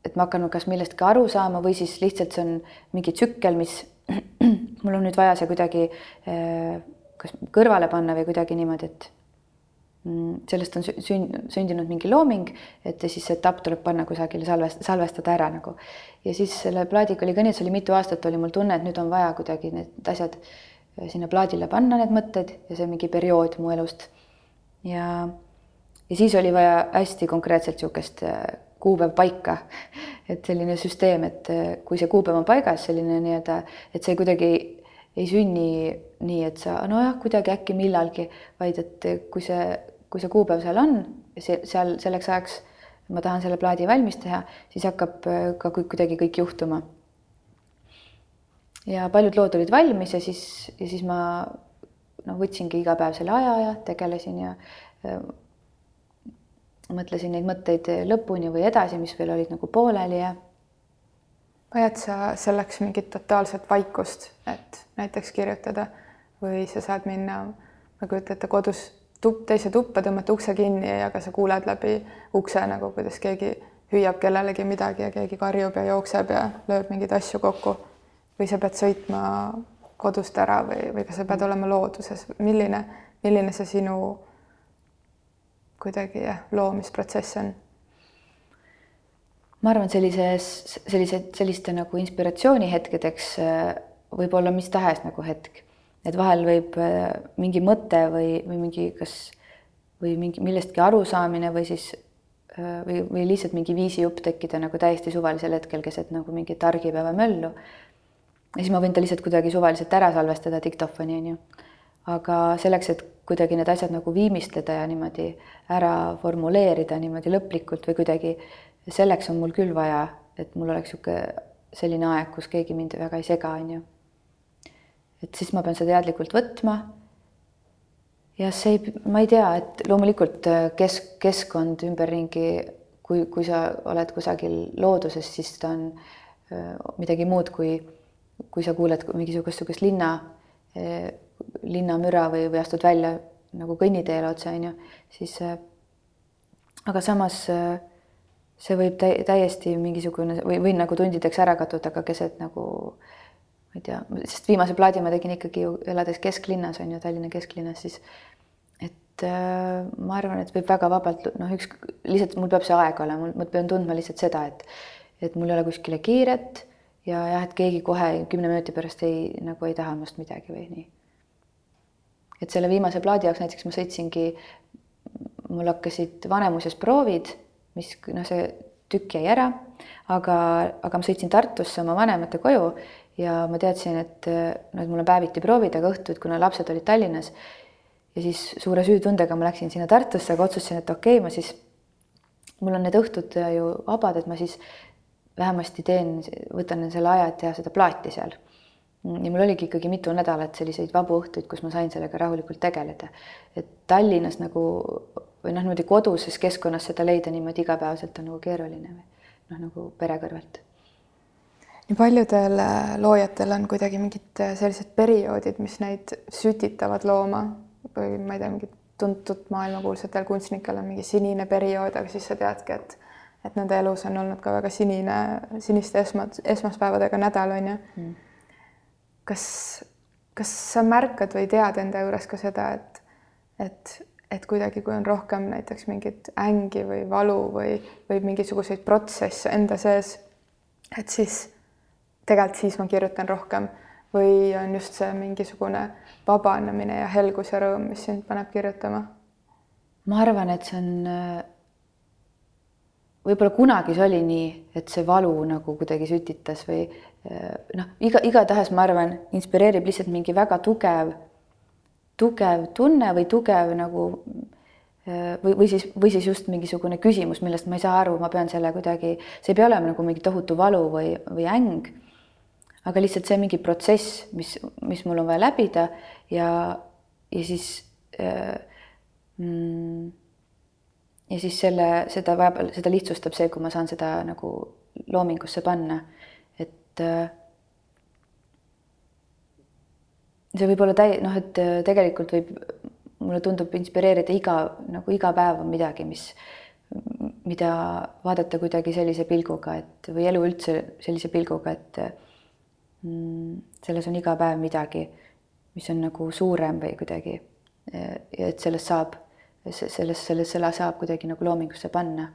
et ma hakkan kas millestki aru saama või siis lihtsalt see on mingi tsükkel, mis mul on nüüd vaja see kuidagi eh, kas kõrvale panna või kuidagi niimoodi, et sellest on sünd, sündinud mingi looming, et ja siis see etapp tuleb panna kusagile salvest-, salvestada ära nagu. ja siis selle plaadiga oli ka nii, et see oli mitu aastat oli mul tunne, et nüüd on vaja kuidagi need asjad eh, sinna plaadile panna, need mõtted ja see mingi periood mu elust. ja, ja siis oli vaja hästi konkreetselt niisugust eh, kuupäev paika. et selline süsteem, et äh, kui see kuupäev on paigas, selline nii-öelda, et see kuidagi ei sünni nii, et sa nojah, kuidagi äkki millalgi, vaid et kui see, kui see kuupäev seal on, see seal selleks ajaks ma tahan selle plaadi valmis teha, siis hakkab äh, ka kuidagi kõik juhtuma. ja paljud lood olid valmis ja siis, ja siis ma noh, võtsingi iga päev selle aja ja tegelesin ja äh, mõtlesin neid mõtteid lõpuni või edasi, mis veel olid nagu pooleli ja. vajad sa selleks mingit totaalset vaikust, et näiteks kirjutada või sa saad minna, ma kujutan ette, kodus tupp, teise tuppa, tõmmata ukse kinni, aga sa kuuled läbi ukse nagu, kuidas keegi hüüab kellelegi midagi ja keegi karjub ja jookseb ja lööb mingeid asju kokku. või sa pead sõitma kodust ära või, või kas sa pead olema looduses, milline, milline see sinu kuidagi jah, loomisprotsess on? ma arvan, sellises, sellised, selliste nagu inspiratsioonihetkedeks äh, võib olla mis tahes nagu hetk, et vahel võib äh, mingi mõte või, või mingi kas või mingi millestki arusaamine või siis äh, või, või lihtsalt mingi viisijupp tekkida nagu täiesti suvalisel hetkel keset nagu mingit argipäeva möllu. ja siis ma võin ta lihtsalt kuidagi suvaliselt ära salvestada diktofoni onju. aga selleks, et kuidagi need asjad nagu viimistleda ja niimoodi ära formuleerida niimoodi lõplikult või kuidagi selleks on mul küll vaja, et mul oleks niisugune selline aeg, kus keegi mind väga ei sega, on ju. Et siis ma pean seda teadlikult võtma. ja see ei, ma ei tea, et loomulikult äh, kesk, keskkond ümberringi, kui, kui sa oled kusagil looduses, siis ta on äh, midagi muud, kui, kui sa kuuled mingisugust niisugust linna, äh, linnamüra või, või astud välja nagu kõnniteele otse, on ju, siis aga samas äh, see võib täiesti mingisugune või võin nagu tundideks ära kaduda ka keset nagu ma ei tea, sest viimase plaadi ma tegin ikkagi ju elades kesklinnas on ju, Tallinna kesklinnas, siis et äh, ma arvan, et võib väga vabalt noh, üks lihtsalt mul peab see aeg olema, ma pean tundma lihtsalt seda, et et mul ei ole kuskile kiiret ja jah, et keegi kohe kümne minuti pärast ei nagu ei taha minust midagi või nii. et selle viimase plaadi jaoks näiteks ma sõitsingi, mul hakkasid Vanemuises proovid mis noh, see tükk jäi ära, aga, aga ma sõitsin Tartusse oma vanemate koju ja ma teadsin, et noh, et mul on päeviti proovid, aga õhtuti, kuna lapsed olid Tallinnas ja siis suure süütundega ma läksin sinna Tartusse, aga otsustasin, et okei okay,, ma siis, mul on need õhtud ju vabad, et ma siis vähemasti teen, võtan selle aja, et teha seda plaati seal. ja mul oligi ikkagi mitu nädalat selliseid vabu õhtuid, kus ma sain sellega rahulikult tegeleda. et Tallinnas nagu või noh, niimoodi koduses keskkonnas seda leida niimoodi igapäevaselt on nagu keeruline või noh, nagu pere kõrvalt. Nii paljudel äh, loojatel on kuidagi mingid äh, sellised perioodid, mis neid sütitavad looma või ma ei tea, mingid tuntud maailmakuulsatel kunstnikel on mingi sinine periood, aga siis sa teadki, et et nende elus on olnud ka väga sinine, siniste esma-, esmaspäevadega nädal, on ju. Mm.. kas, kas sa märkad või tead enda juures ka seda, et, et et kuidagi, kui on rohkem näiteks mingit ängi või valu või, või mingisuguseid protsesse enda sees, et siis tegelikult siis ma kirjutan rohkem või on just see mingisugune vabanemine ja helgus ja rõõm, mis sind paneb kirjutama? ma arvan, et see on võib-olla kunagi see oli nii, et see valu nagu kuidagi sütitas või noh, iga, igatahes ma arvan, inspireerib lihtsalt mingi väga tugev tugev tunne või tugev nagu või, või siis, või siis just mingisugune küsimus, millest ma ei saa aru, ma pean selle kuidagi, see ei pea olema nagu mingi tohutu valu või, või äng. Aga lihtsalt see mingi protsess, mis, mis mul on vaja läbida ja, ja siis äh, mm, ja siis selle, seda seda lihtsustab see, kui ma saan seda nagu loomingusse panna, et äh, see võib olla täi-, noh, et äh, tegelikult võib, mulle tundub inspireerida iga, nagu iga päev on midagi, mis, mida vaadata kuidagi sellise pilguga, et või elu üldse sellise pilguga, et mm, selles on iga päev midagi, mis on nagu suurem või kuidagi ja et sellest saab, sellest, sellest, selle saab kuidagi nagu loomingusse panna.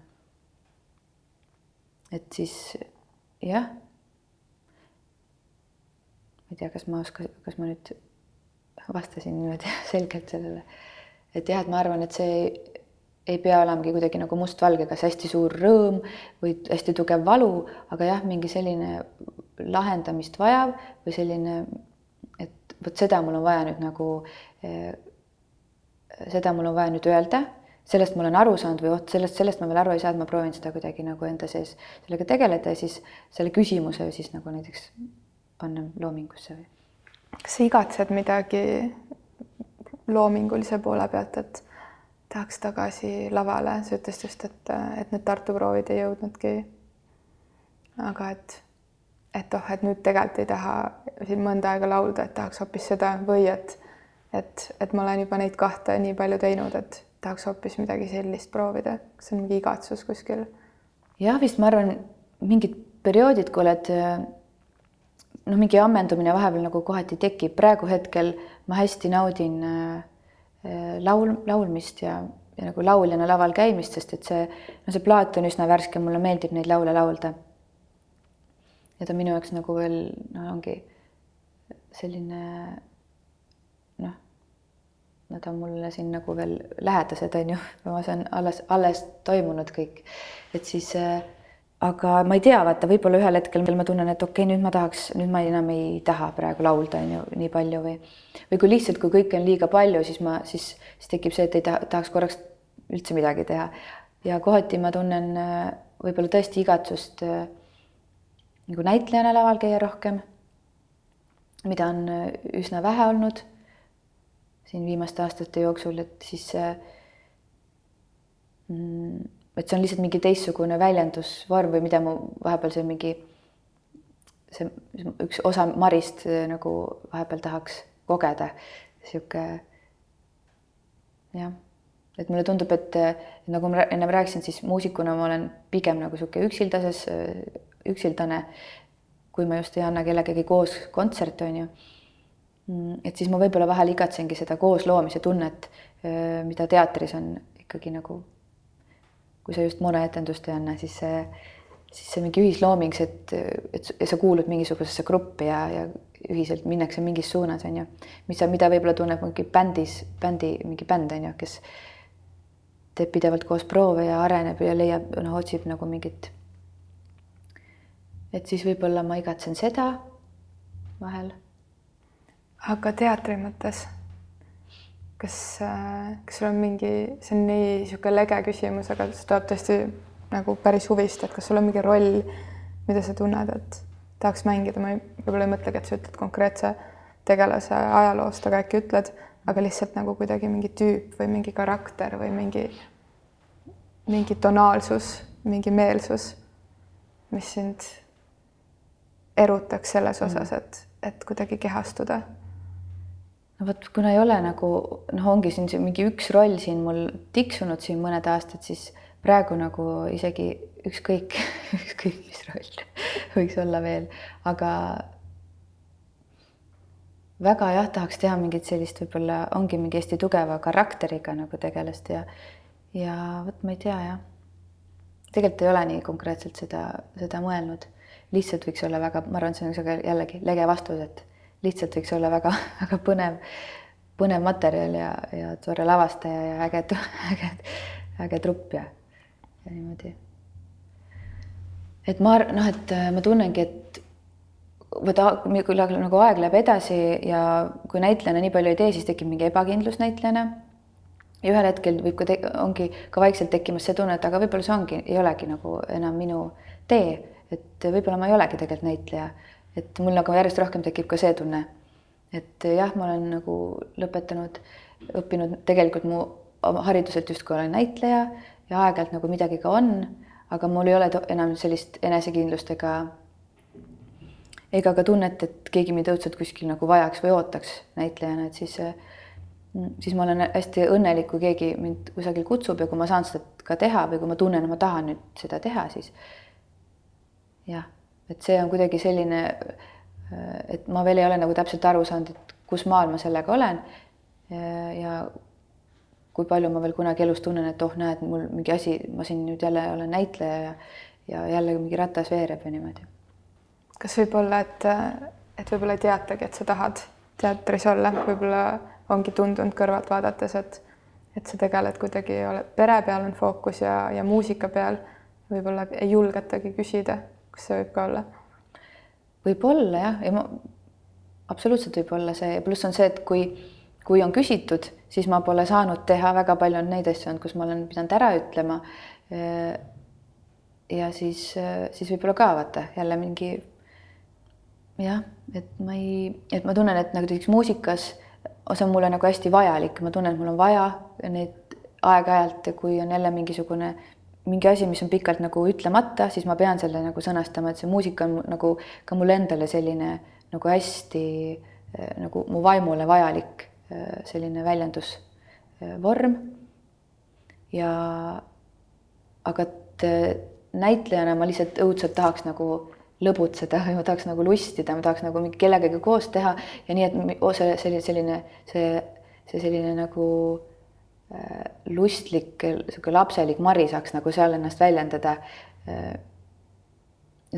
et siis jah. ma ei tea, kas ma oskan, kas ma nüüd vastasin niimoodi selgelt sellele. et jah, et ma arvan, et see ei pea olemagi kuidagi nagu mustvalge, kas hästi suur rõõm või hästi tugev valu, aga jah, mingi selline lahendamist vajav või selline, et vot seda mul on vaja nüüd nagu, eh, seda mul on vaja nüüd öelda, sellest ma olen aru saanud või vot sellest, sellest ma veel aru ei saa, et ma proovin seda kuidagi nagu enda sees sellega tegeleda ja siis selle küsimuse siis nagu näiteks panna loomingusse või kas sa igatsed midagi loomingulise poole pealt, et tahaks tagasi lavale, sa ütlesid just, et, et need Tartu proovid ei jõudnudki. aga et, et oh, et nüüd tegelikult ei taha siin mõnda aega laulda, et tahaks hoopis seda või et, et, et ma olen juba neid kahte nii palju teinud, et tahaks hoopis midagi sellist proovida, kas see on mingi igatsus kuskil? jah, vist ma arvan, mingid perioodid, kui oled noh, mingi ammendumine vahepeal nagu kohati tekib, praegu hetkel ma hästi naudin laul, laulmist ja, ja nagu lauljana laval käimist, sest et see, no see plaat on üsna värske, mulle meeldib neid laule laulda. Ja ta minu jaoks nagu veel noh, ongi selline noh, nad on mulle siin nagu veel lähedased, on ju, ma saan alles, alles toimunud kõik, et siis äh, aga ma ei tea, vaata, võib-olla ühel hetkel ma tunnen, et okei okay,, nüüd ma tahaks, nüüd ma enam ei taha praegu laulda, on ju, nii palju või või kui lihtsalt, kui kõike on liiga palju, siis ma, siis, siis tekib see, et ei taha, tahaks korraks üldse midagi teha. ja kohati ma tunnen äh, võib-olla tõesti igatsust äh, nagu näitlejana laval käia rohkem, mida on äh, üsna vähe olnud siin viimaste aastate jooksul, et siis mm, et see on lihtsalt mingi teistsugune väljendusvorm või mida mu vahepeal see mingi see üks osa Marist nagu vahepeal tahaks kogeda, sihuke jah, et mulle tundub, et nagu ma ennem rääkisin, siis muusikuna ma olen pigem nagu sihuke üksildases, üksildane, kui ma just ei anna kellegagi koos kontserte, on ju. et siis ma võib-olla vahel igatsengi seda koosloomise tunnet, mida teatris on ikkagi nagu kui sa just monoetendust ei anna, siis see, siis see mingi ühislooming, see, et, et sa kuulud mingisugusesse gruppi ja, ja ühiselt minnakse mingis suunas, on ju, mis, mida võib-olla tunneb mingi bändis, bändi, mingi bänd on ju, kes teeb pidevalt koos proove ja areneb ja leiab, noh, otsib nagu mingit. et siis võib-olla ma igatsen seda vahel. aga teatri mõttes kas, kas sul on mingi, see on nii niisugune lege küsimus, aga see tuleb tõesti nagu päris huvist, et kas sul on mingi roll, mida sa tunned, et tahaks mängida, ma võib-olla ei mõtlegi, et sa ütled konkreetse tegelase ajaloost, aga äkki ütled, aga lihtsalt nagu kuidagi mingi tüüp või mingi karakter või mingi, mingi tonaalsus, mingi meelsus, mis sind erutaks selles osas, mm. et, et kuidagi kehastuda no vot, kuna ei ole nagu noh, ongi siin see mingi üks roll siin mul tiksunud siin mõned aastad, siis praegu nagu isegi ükskõik ükskõik mis roll võiks olla veel, aga väga jah, tahaks teha mingit sellist, võib-olla ongi mingi hästi tugeva karakteriga nagu tegelast ja ja vot ma ei tea jah. tegelikult ei ole nii konkreetselt seda, seda mõelnud, lihtsalt võiks olla väga, ma arvan, see on jällegi lege vastus, et lihtsalt võiks olla väga-väga põnev, põnev materjal ja, ja tore lavastaja ja äge, äge, äge trupp ja, ja niimoodi. et ma noh, et äh, ma tunnengi, et vot kui nagu aeg läheb edasi ja kui näitlejana nii palju ei tee, siis tekib mingi ebakindlus näitlejana. ja ühel hetkel võib ka, ongi ka vaikselt tekkimas see tunne, et aga võib-olla see ongi, ei olegi nagu enam minu tee, et võib-olla ma ei olegi tegelikult näitleja. Et mul nagu järjest rohkem tekib ka see tunne, et jah, ma olen nagu lõpetanud, õppinud tegelikult mu hariduselt justkui olen näitleja ja aeg-ajalt nagu midagi ka on, aga mul ei ole enam sellist enesekindlust ega ega ka tunnet, et keegi mind õudselt kuskil nagu vajaks või ootaks näitlejana, et siis siis ma olen hästi õnnelik, kui keegi mind kusagil kutsub ja kui ma saan seda ka teha või kui ma tunnen, ma tahan nüüd seda teha, siis jah et see on kuidagi selline, et ma veel ei ole nagu täpselt aru saanud, et kus maal ma sellega olen. ja kui palju ma veel kunagi elus tunnen, et oh, näed, mul mingi asi, ma siin nüüd jälle olen näitleja ja, ja jälle mingi ratas veereb ja niimoodi. Kas võib olla, et, et võib-olla ei teatagi, et sa tahad teatris olla, võib-olla ongi tundunud kõrvalt vaadates, et et sa tegeled kuidagi, pere peal on fookus ja, ja muusika peal, võib-olla ei julgetagi küsida kas see võib ka olla? võib-olla jah, ja ma absoluutselt võib olla see, pluss on see, et kui, kui on küsitud, siis ma pole saanud teha, väga palju on neid asju olnud, kus ma olen pidanud ära ütlema. ja siis, siis võib-olla ka vaata jälle mingi jah, et ma ei, et ma tunnen, et nagu näiteks muusikas see on mulle nagu hästi vajalik, ma tunnen, et mul on vaja neid aeg-ajalt, kui on jälle mingisugune mingi asi, mis on pikalt nagu ütlemata, siis ma pean selle nagu sõnastama, et see muusika on nagu ka mulle endale selline nagu hästi eh, nagu mu vaimule vajalik eh, selline väljendusvorm. ja aga näitlejana ma lihtsalt õudselt tahaks nagu lõbutseda ma tahaks nagu lustida, ma tahaks nagu kellegagi koos teha ja nii, et see selline, selline see, see selline nagu äh, lustlik, sihuke lapselik Mari saaks nagu seal ennast väljendada äh,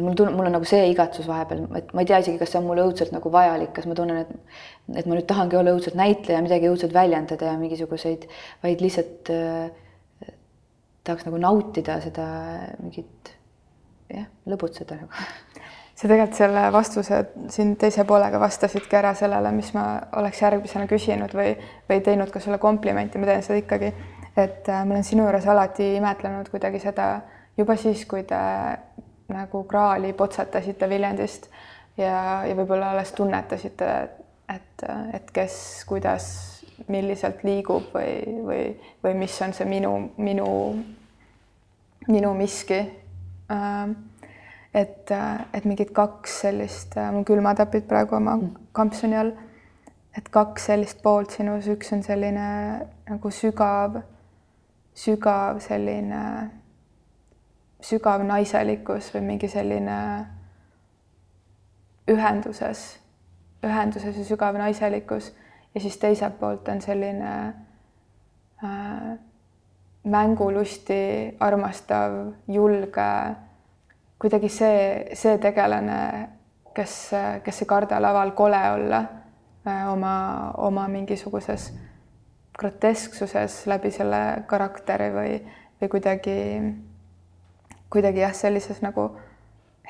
mul tunneb, mul on nagu see igatsus vahepeal, et ma ei tea isegi, kas see on mulle õudselt nagu vajalik, kas ma tunnen, et, et ma nüüd tahangi olla õudselt näitleja, midagi õudselt väljendada ja mingisuguseid, vaid lihtsalt äh, tahaks nagu nautida seda mingit jah, lõbutseda nagu. sa tegelikult selle vastuse siin teise poolega vastasidki ära sellele, mis ma oleks järgmisena küsinud või, või teinud ka sulle komplimenti, ma teen seda ikkagi, et äh, ma olen sinu juures alati imetlenud kuidagi seda juba siis, kui te nagu kraali potsatasite Viljandist ja, ja võib-olla alles tunnetasite, et, et kes, kuidas, milliselt liigub või, või, või mis on see minu, minu, minu miski. Et, et mingid kaks sellist, mul külmatapid praegu oma kampsuni all, et kaks sellist poolt sinus, üks on selline nagu sügav, sügav selline sügav naiselikkus või mingi selline ühenduses, ühenduses ja sügav naiselikkus. Ja siis teiselt poolt on selline äh, mängulusti armastav, julge, kuidagi see, see tegelane, kes, kes ei karda laval kole olla äh, oma, oma mingisuguses grotesksuses läbi selle karakteri või, või kuidagi kuidagi jah, sellises nagu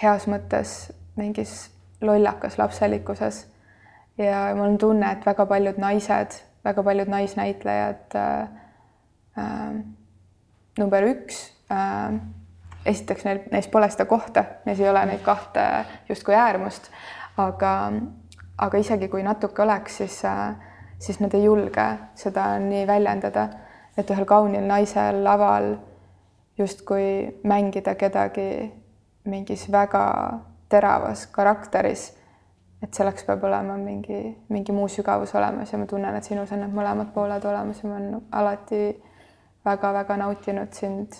heas mõttes mingis lollakas lapselikkuses. ja mul on tunne, et väga paljud naised, väga paljud naisnäitlejad äh,. Äh, number üks äh,, esiteks neil, neis pole seda kohta, neis ei ole neid kahte justkui äärmust, aga, aga isegi kui natuke oleks, siis siis nad ei julge seda nii väljendada, et ühel kaunil naisel laval justkui mängida kedagi mingis väga teravas karakteris. et selleks peab olema mingi, mingi muu sügavus olemas ja ma tunnen, et sinus on need mõlemad pooled olemas ja ma olen alati väga-väga nautinud sind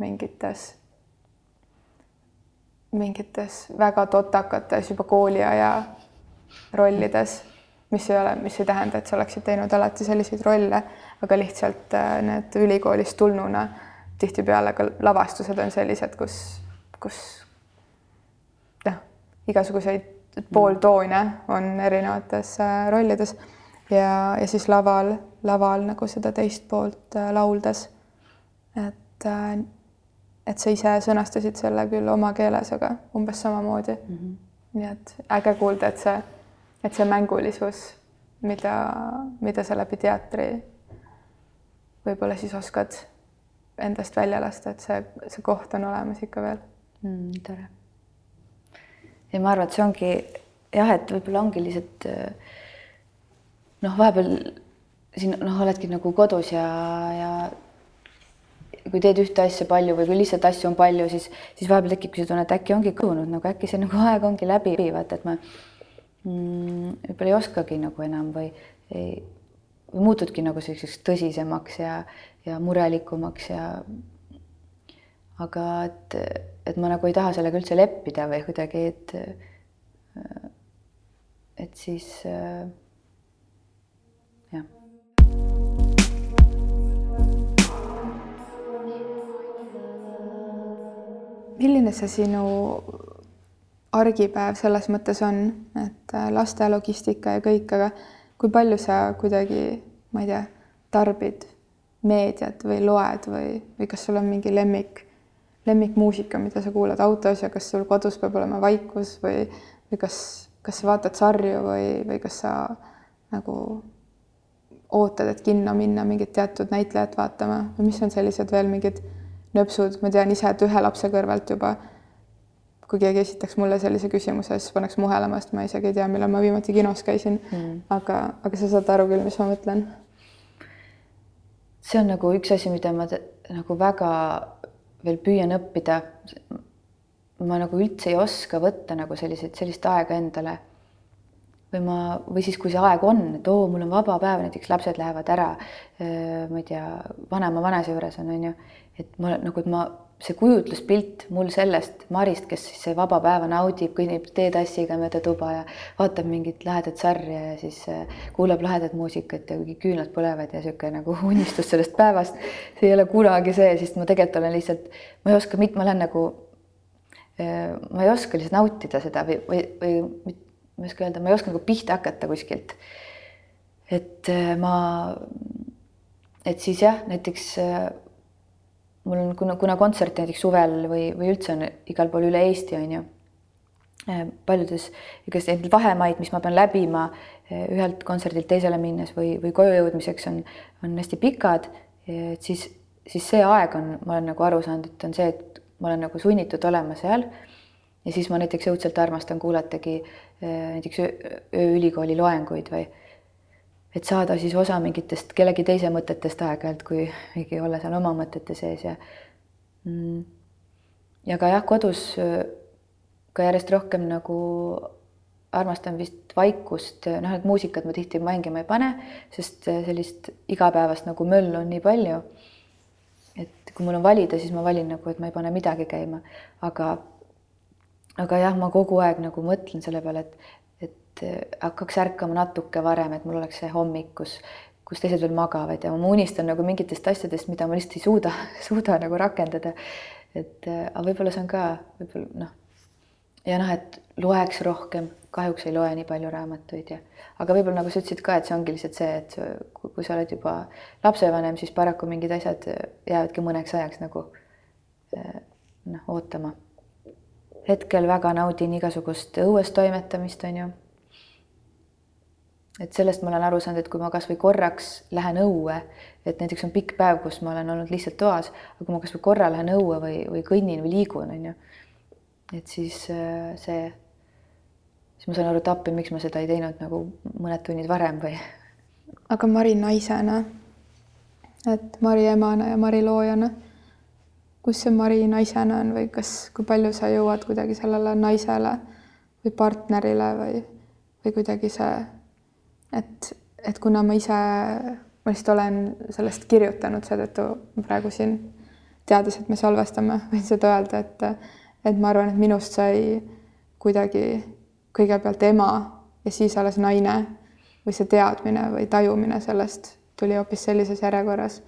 mingites, mingites väga totakates juba kooliaja rollides, mis ei ole, mis ei tähenda, et sa oleksid teinud alati selliseid rolle, aga lihtsalt äh, need ülikoolist tulnuna tihtipeale ka lavastused on sellised, kus, kus noh, igasuguseid pooltoone on erinevates äh, rollides ja, ja siis laval, laval nagu seda teist poolt äh, lauldes. et, et sa ise sõnastasid selle küll oma keeles, aga umbes samamoodi mm. -hmm. nii et äge kuulda, et see, et see mängulisus, mida, mida sa läbi teatri võib-olla siis oskad endast välja lasta, et see, see koht on olemas ikka veel mm,. tore. ja ma arvan, et see ongi jah, et võib-olla ongi lihtsalt noh, vahepeal siin noh, oledki nagu kodus ja, ja kui teed ühte asja palju või kui lihtsalt asju on palju, siis, siis vahepeal tekibki see tunne, et äkki ongi kadunud, nagu äkki see nagu aeg ongi läbi, vaata, et ma mm, võib-olla ei oskagi nagu enam või ei, või muutudki nagu selliseks tõsisemaks ja, ja murelikumaks ja aga et, et ma nagu ei taha sellega üldse leppida või kuidagi, et et siis jah. Milline see sinu argipäev selles mõttes on, et laste logistika ja kõik, aga kui palju sa kuidagi, ma ei tea, tarbid meediat või loed või, või kas sul on mingi lemmik, lemmikmuusika, mida sa kuulad autos ja kas sul kodus peab olema vaikus või, või kas, kas sa vaatad sarju või, või kas sa nagu ootad, et kinno minna mingit teatud näitlejat vaatama või mis on sellised veel mingid nöpsud, ma tean ise, et ühe lapse kõrvalt juba kui keegi esitaks mulle sellise küsimuse, siis paneks muhelema, sest ma isegi ei tea, millal ma viimati kinos käisin mm.. aga, aga sa saad aru küll, mis ma mõtlen see on nagu üks asi, mida ma nagu väga veel püüan õppida. ma nagu üldse ei oska võtta nagu selliseid, sellist aega endale. või ma, või siis, kui see aeg on, et oo, mul on vaba päev, näiteks lapsed lähevad ära, ma ei tea, vanema vanase juures on, on ju, et ma nagu, et ma see kujutluspilt mul sellest Marist, kes siis see vaba päeva naudib, kõnnib teetassiga mööda tuba ja vaatab mingit lahedat sarja ja siis äh, kuulab lahedat muusikat ja kuigi küünlad põlevad ja niisugune nagu unistus sellest päevast. see ei ole kunagi see, sest ma tegelikult olen lihtsalt, ma ei oska, ma olen nagu, äh, ma ei oska lihtsalt nautida seda või, või, või ma ei oska öelda, ma ei oska nagu pihta hakata kuskilt. et äh, ma, et siis jah, näiteks mul on, kuna, kuna kontserte näiteks suvel või, või üldse on igal pool üle Eesti on ju, eh, paljudes igasuguseid vahemaid, mis ma pean läbima eh, ühelt kontserdilt teisele minnes või, või koju jõudmiseks on, on hästi pikad, et siis, siis see aeg on, ma olen nagu aru saanud, et on see, et ma olen nagu sunnitud olema seal. ja siis ma näiteks õudselt armastan kuulatagi näiteks ööülikooli loenguid või et saada siis osa mingitest kellegi teise mõtetest aeg-ajalt, kui mingi olla seal oma mõtete sees ja mm, ja ka jah, kodus ka järjest rohkem nagu armastan vist vaikust, noh, et muusikat ma tihti mängima ei pane, sest sellist igapäevast nagu möllu on nii palju. et kui mul on valida, siis ma valin nagu, et ma ei pane midagi käima, aga aga jah, ma kogu aeg nagu mõtlen selle peale, et, äh, hakkaks ärkama natuke varem, et mul oleks see hommik, kus, kus teised veel magavad. Ja ma unistan nagu mingitest asjadest, mida ma lihtsalt ei suuda, suuda nagu rakendada. et äh, aga võib-olla see on ka võib-olla noh, ja noh, et loeks rohkem, kahjuks ei loe nii palju raamatuid ja, aga võib-olla nagu sa ütlesid ka, et see ongi lihtsalt see, et kui, kui sa oled juba lapsevanem, siis paraku mingid asjad jäävadki mõneks ajaks nagu äh, noh, ootama. Hetkel väga naudin igasugust õues toimetamist, on ju et sellest ma olen aru saanud, et kui ma kasvõi korraks lähen õue, et näiteks on pikk päev, kus ma olen olnud lihtsalt toas, aga kui ma kasvõi korra lähen õue või, või kõnnin või liigun, on ju, et siis äh, see, siis ma saan aru, et appi, miks ma seda ei teinud nagu mõned tunnid varem või. aga Mari naisena, et Mari emana ja Mari loojana, kus see Mari naisena on või kas, kui palju sa jõuad kuidagi sellele naisele või partnerile või, või kuidagi see et, et kuna ma ise, ma lihtsalt olen sellest kirjutanud, seetõttu praegu siin teades, et me salvestame, võin seda öelda, et, et ma arvan, et minust sai kuidagi kõigepealt ema ja siis alles naine või see teadmine või tajumine sellest tuli hoopis sellises järjekorras.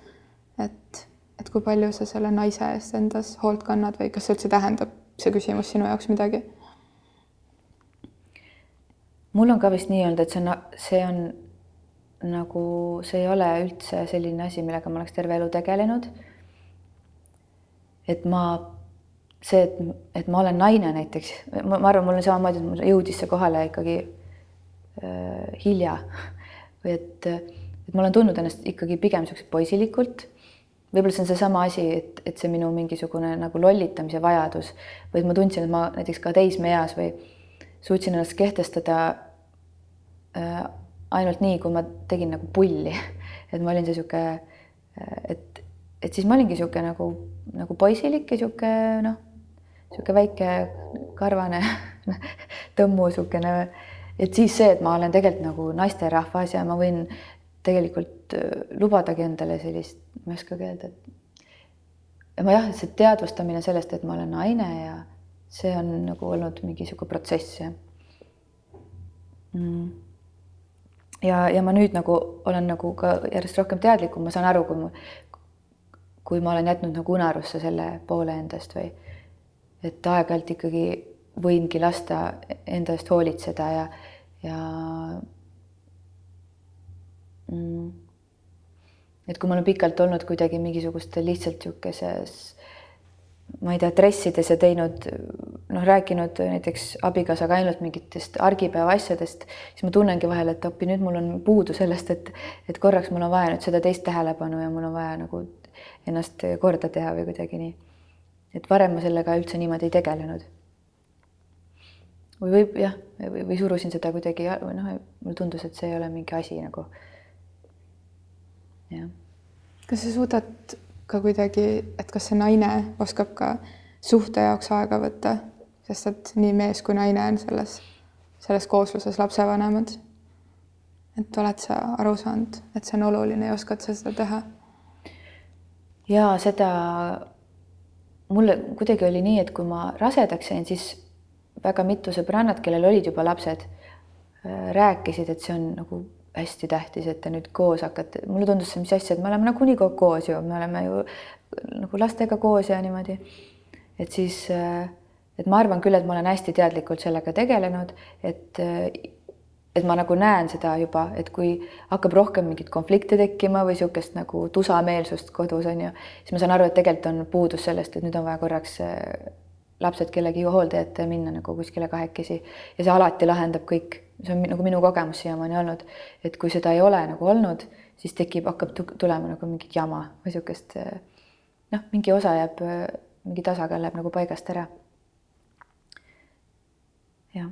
et, et kui palju sa selle naise eest endas hoolt kannad või kas see üldse tähendab, see küsimus sinu jaoks midagi? Mul on ka vist nii olnud, et see on, see on nagu, see ei ole üldse selline asi, millega ma oleks terve elu tegelenud. et ma, see, et, et ma olen naine näiteks, ma arvan, mul on samamoodi, et mul jõudis see kohale ikkagi äh, hilja. Või et, et ma olen tundnud ennast ikkagi pigem niisuguse poisilikult. Võib-olla see on seesama asi, et, et see minu mingisugune nagu lollitamise vajadus. Või et ma tundsin, et ma näiteks ka teismeeas või suutsin ennast kehtestada ainult nii, kui ma tegin nagu pulli, et ma olin see sihuke, äh, et, et siis ma olingi sihuke nagu, nagu poisilik ja sihuke noh, sihuke väike karvane tõmmu siukene, et siis see, et ma olen tegelikult nagu naisterahvas ja ma võin tegelikult äh, lubadagi endale sellist, ma ei oskagi öelda, et ja ma jah, see teadvustamine sellest, et ma olen naine ja see on nagu olnud mingi sihuke protsess jah. Mm.. Ja, ja ma nüüd nagu olen nagu ka järjest rohkem teadlikum, ma saan aru, kui ma, kui ma olen jätnud nagu unarusse selle poole endast või et aeg-ajalt ikkagi võingi lasta enda eest hoolitseda ja, ja mm, et kui ma olen pikalt olnud kuidagi mingisugustes lihtsalt niisuguses ma ei tea, dressides ja teinud noh, rääkinud näiteks abikaasaga ainult mingitest argipäeva asjadest, siis ma tunnengi vahel, et appi, nüüd mul on puudu sellest, et, et korraks mul on vaja nüüd seda teist tähelepanu ja mul on vaja nagu ennast korda teha või kuidagi nii. et varem ma sellega üldse niimoodi ei tegelenud. või võib jah, või, või surusin seda kuidagi või noh, mulle tundus, et see ei ole mingi asi nagu. jah. kas sa suudad ka kuidagi, et kas see naine oskab ka suhte jaoks aega võtta, sest et nii mees kui naine on selles, selles koosluses lapsevanemad. et oled sa aru saanud, et see on oluline ja oskad sa seda teha? ja seda mulle kuidagi oli nii, et kui ma rasedaks jäin, siis väga mitu sõbrannat, kellel olid juba lapsed, rääkisid, et see on nagu hästi tähtis, et te nüüd koos hakkate, mulle tundus see, mis asja, et me oleme nagunii kogu koos ju, me oleme ju nagu lastega koos ja niimoodi. et siis, et ma arvan küll, et ma olen hästi teadlikult sellega tegelenud, et et ma nagu näen seda juba, et kui hakkab rohkem mingeid konflikte tekkima või niisugust nagu tusameelsust kodus on ju, siis ma saan aru, et tegelikult on puudus sellest, et nüüd on vaja korraks lapsed kellegi hooldajate minna nagu kuskile kahekesi ja see alati lahendab kõik. See on nagu minu kogemus siiamaani olnud, et kui seda ei ole nagu olnud, siis tekib, hakkab tulema nagu mingit jama või niisugust noh, mingi osa jääb, mingi tasakaal läheb nagu paigast ära. jah.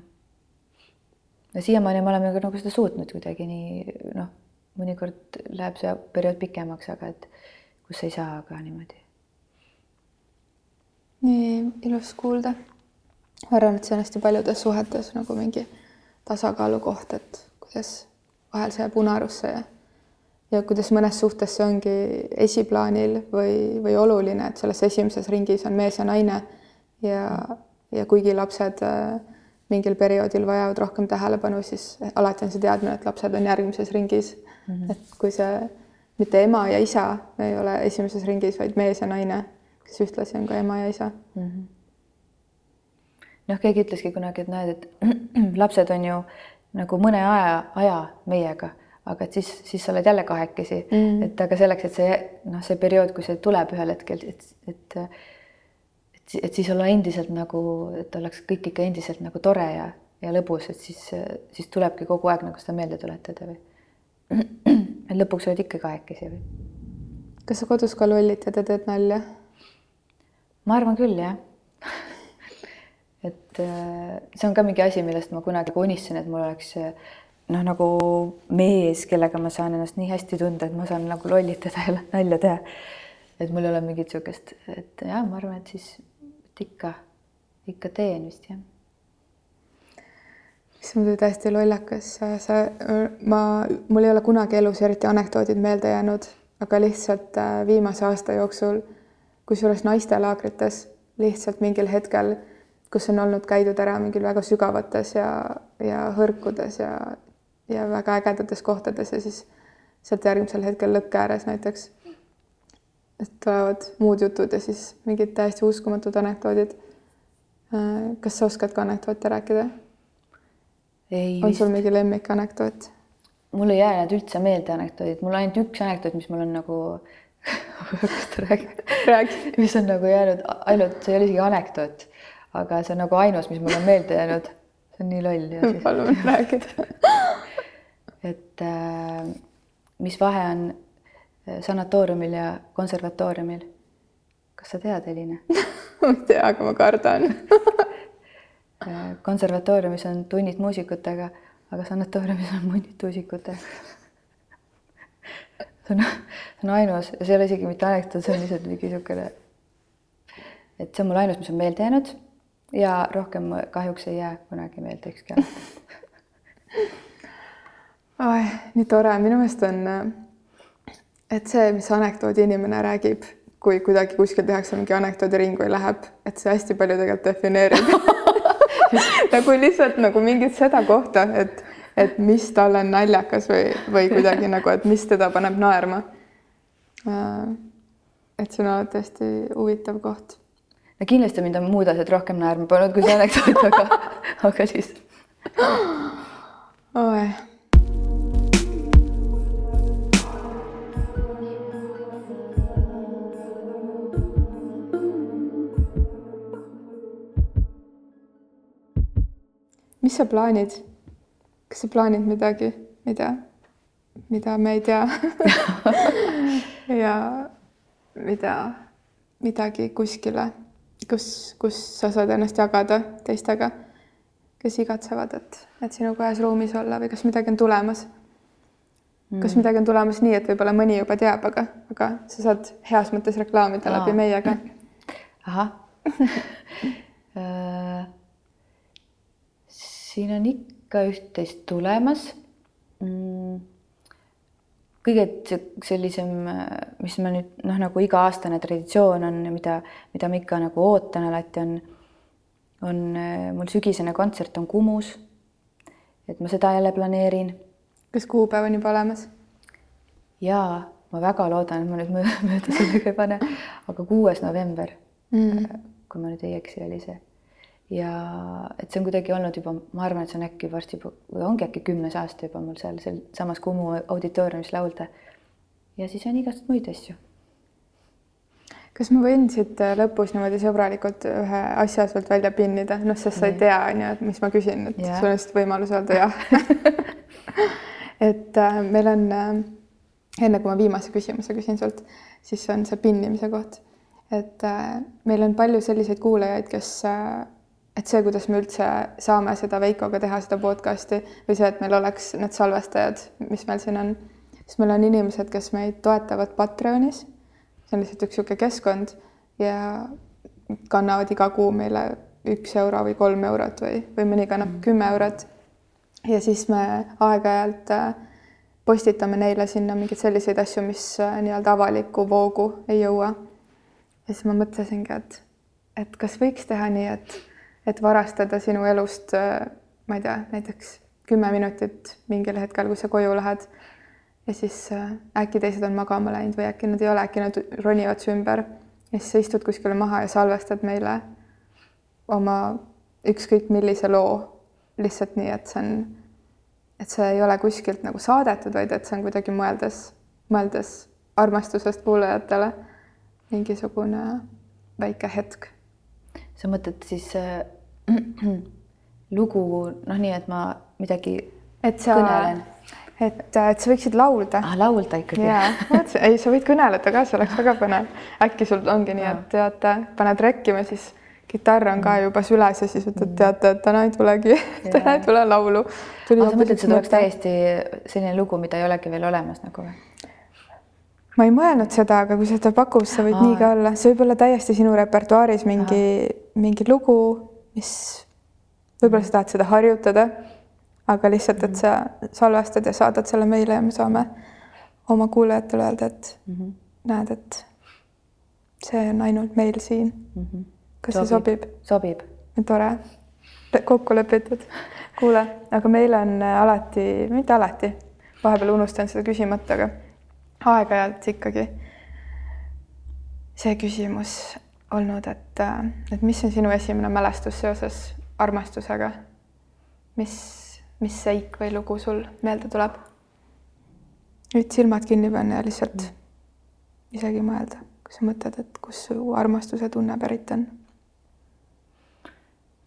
ja siiamaani me oleme nagu seda suutnud kuidagi nii noh, mõnikord läheb see periood pikemaks, aga et kus ei saa ka niimoodi nii ilus kuulda. ma arvan, et see on hästi paljudes suhetes nagu mingi tasakaalu koht, et kuidas vahel see jääb unarusse ja ja kuidas mõnes suhtes see ongi esiplaanil või, või oluline, et selles esimeses ringis on mees ja naine ja, ja kuigi lapsed äh, mingil perioodil vajavad rohkem tähelepanu, siis alati on see teadmine, et lapsed on järgmises ringis mm. -hmm. et kui see mitte ema ja isa ei ole esimeses ringis, vaid mees ja naine kes ühtlasi on ka ema ja isa mm. -hmm. Noh, keegi ütleski kunagi, et näed, et lapsed on ju nagu mõne aja, aja meiega, aga et siis, siis sa oled jälle kahekesi mm, et aga selleks, et see noh, see periood, kui see tuleb ühel hetkel, et, et et, et siis olla endiselt nagu, et oleks kõik ikka endiselt nagu tore ja, ja lõbus, et siis, siis tulebki kogu aeg nagu seda meelde tuletada või et lõpuks oled ikka kahekesi või? kas sa kodus ka lollitad ja teed nalja? ma arvan küll, jah et äh, see on ka mingi asi, millest ma kunagi unistasin, et mul oleks noh, nagu mees, kellega ma saan ennast nii hästi tunda, et ma saan nagu lollitada ja nalja teha. et mul ei ole mingit niisugust, et jah, ma arvan, et siis et ikka, ikka teen vist jah. mis muidu täiesti lollakas, sa, ma, mul ei ole kunagi elus eriti anekdoodid meelde jäänud, aga lihtsalt äh, viimase aasta jooksul kusjuures naistelaagrites lihtsalt mingil hetkel, kus on olnud käidud ära mingil väga sügavates ja, ja hõrkudes ja, ja väga ägedates kohtades ja siis sealt järgmisel hetkel lõkke ääres näiteks. tulevad muud jutud ja siis mingid täiesti uskumatud anekdoodid. kas sa oskad ka anekdoote rääkida? on sul mingi lemmikanekdoot? mul ei jää need üldse meelde anekdoodid, mul ainult üks anekdoot, mis mul on nagu räägi. mis on nagu jäänud ainult, see ei ole isegi anekdoot, aga see on nagu ainus, mis mul on meelde jäänud. see on nii loll. palun räägi et äh, mis vahe on äh, sanatooriumil ja konservatooriumil? kas sa tead, Eline ma ei tea, aga ma kardan äh, konservatooriumis on tunnid muusikutega, aga sanatooriumis on munnid tuusikutega see on, see on ainus ja see ei ole isegi mitte anekdoot, see on lihtsalt mingi niisugune, et see on mul ainus, mis on meelde jäänud ja rohkem kahjuks ei jää kunagi meelde ükski anekdoot nii tore, minu meelest on, et see, mis anekdoodi inimene räägib, kui kuidagi kuskil tehakse mingi anekdoodiring või läheb, et see hästi palju tegelikult defineerib nagu lihtsalt nagu mingit seda kohta, et et mis talle on naljakas või, või kuidagi nagu, et mis teda paneb naerma. Äh, et see on alati hästi huvitav koht. No kindlasti mind on muud asjad rohkem naerma pannud kui see anekdoot, aga, aga siis. oi mis sa plaanid kas sa plaanid midagi, mida, mida me ei tea ja mida, midagi kuskile, kus, kus sa saad ennast jagada teistega, kes igatsevad, et, et sinuga ühes ruumis olla või kas midagi on tulemas mm.? kas midagi on tulemas nii, et võib-olla mõni juba teab, aga, aga sa saad heas mõttes reklaamida läbi meie ka. ahah äh, siin on ikka üht-teist tulemas mm.. Kõige se- sellisem, mis ma nüüd noh, nagu iga-aastane traditsioon on, mida, mida ma ikka nagu ootan alati, on, on mul sügisene kontsert on Kumus. et ma seda jälle planeerin kas kuupäev on juba olemas? ja ma väga loodan, et ma nüüd mö- mööda sellega ei pane, aga kuues november Mm. kui ma nüüd ei eksi, oli see. Ja et see on kuidagi olnud juba, ma arvan, et see on äkki varsti juba või ongi äkki kümnes aasta juba mul seal sealsamas Kumu auditooriumis laulda. ja siis on igast muid asju. kas ma võin siit äh, lõpus niimoodi sõbralikult ühe asja sult välja pinnida, noh, sest sa ei tea, on ju, et mis ma küsin, et Jah. sul on lihtsalt võimalus öelda jah et äh, meil on äh,, enne kui ma viimase küsimuse küsin sult, siis on see pinnimise koht. et äh, meil on palju selliseid kuulajaid, kes äh, et see, kuidas me üldse saame seda Veikoga teha, seda podcast'i või see, et meil oleks need salvestajad, mis meil siin on, siis meil on inimesed, kes meid toetavad Patreonis. see on lihtsalt üks niisugune keskkond ja kannavad iga kuu meile üks euro või kolm eurot või, või mõni kannab kümme eurot. ja siis me aeg-ajalt äh, postitame neile sinna mingeid selliseid asju, mis äh, nii-öelda avalikku voogu ei jõua. ja siis ma mõtlesingi, et, et kas võiks teha nii, et, et varastada sinu elust, äh, ma ei tea, näiteks kümme minutit mingil hetkel, kui sa koju lähed ja siis äh, äkki teised on magama läinud või äkki nad ei ole, äkki nad ronivad su ümber. Ja siis sa istud kuskile maha ja salvestad meile oma ükskõik millise loo. Lihtsalt nii, et see on, et see ei ole kuskilt nagu saadetud, vaid et see on kuidagi mõeldes, mõeldes armastusest kuulajatele. Mingisugune väike hetk. Sa mõtled siis äh, lugu noh, nii et ma midagi et sa, kõnelen. et, et sa võiksid laulda. Ah, laulda ikkagi. Jaa, ei, sa võid kõneleda ka, see oleks väga põnev. äkki sul ongi nii, et teate, paned rekkima, siis kitarr on ka juba süles ja siis ütled, teate, et täna ei tulegi, täna ei tule laulu. sa mõtled, see tuleks täiesti selline lugu, mida ei olegi veel olemas nagu või? ma ei mõelnud seda, aga kui sa seda pakud, sa võid Aa. nii ka olla, see võib olla täiesti sinu repertuaaris mingi, mingi lugu, mis võib-olla sa tahad seda harjutada, aga lihtsalt, et sa salvestad ja saadad selle meile ja me saame oma kuulajatele öelda, et mm -hmm. näed, et see on ainult meil siin mm. -hmm. kas see sobib? sobib. tore, kokku lepitud. kuule, aga meil on alati, mitte alati, vahepeal unustan seda küsimata, aga aeg-ajalt ikkagi see küsimus olnud, et, et mis on sinu esimene mälestus seoses armastusega? mis, mis seik või lugu sul meelde tuleb? nüüd silmad kinni panna ja lihtsalt isegi mõelda, kui sa mõtled, et kust su armastuse tunne pärit on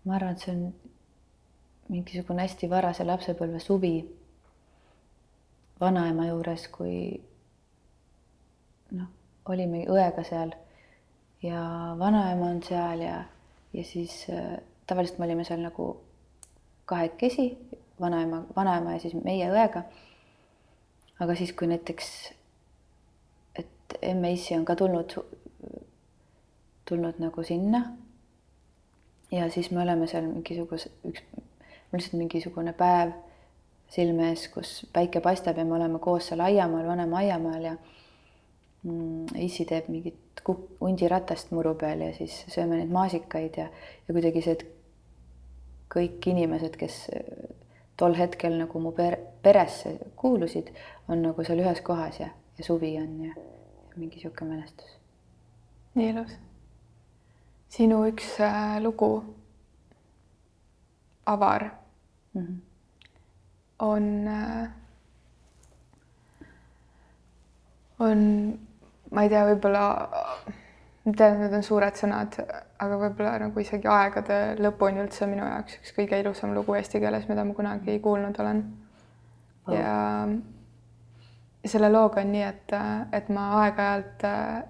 ma arvan, et see on mingisugune hästi varase lapsepõlve suvi vanaema juures, kui noh, olime õega seal ja vanaema on seal ja, ja siis äh, tavaliselt me olime seal nagu kahekesi, vanaema, vanaema ja siis meie õega. aga siis, kui näiteks, et emme-issi on ka tulnud, tulnud nagu sinna ja siis me oleme seal mingisuguse, üks, lihtsalt mingisugune päev silme ees, kus päike paistab ja me oleme koos seal aiamaal, vanema aiamaal ja issi teeb mingit hundiratast muru peal ja siis sööme neid maasikaid ja, ja kuidagi see, et kõik inimesed, kes tol hetkel nagu mu per-, peresse kuulusid, on nagu seal ühes kohas ja, ja suvi on ja, ja mingi niisugune mälestus. nii ilus. sinu üks äh, lugu, Avar mm, -hmm. on äh,, on, ma ei tea, võib-olla, ma tean, need on suured sõnad, aga võib-olla nagu isegi aegade lõpuni üldse minu jaoks üks kõige ilusam lugu eesti keeles, mida ma kunagi kuulnud olen. ja selle looga on nii, et, et ma aeg-ajalt äh,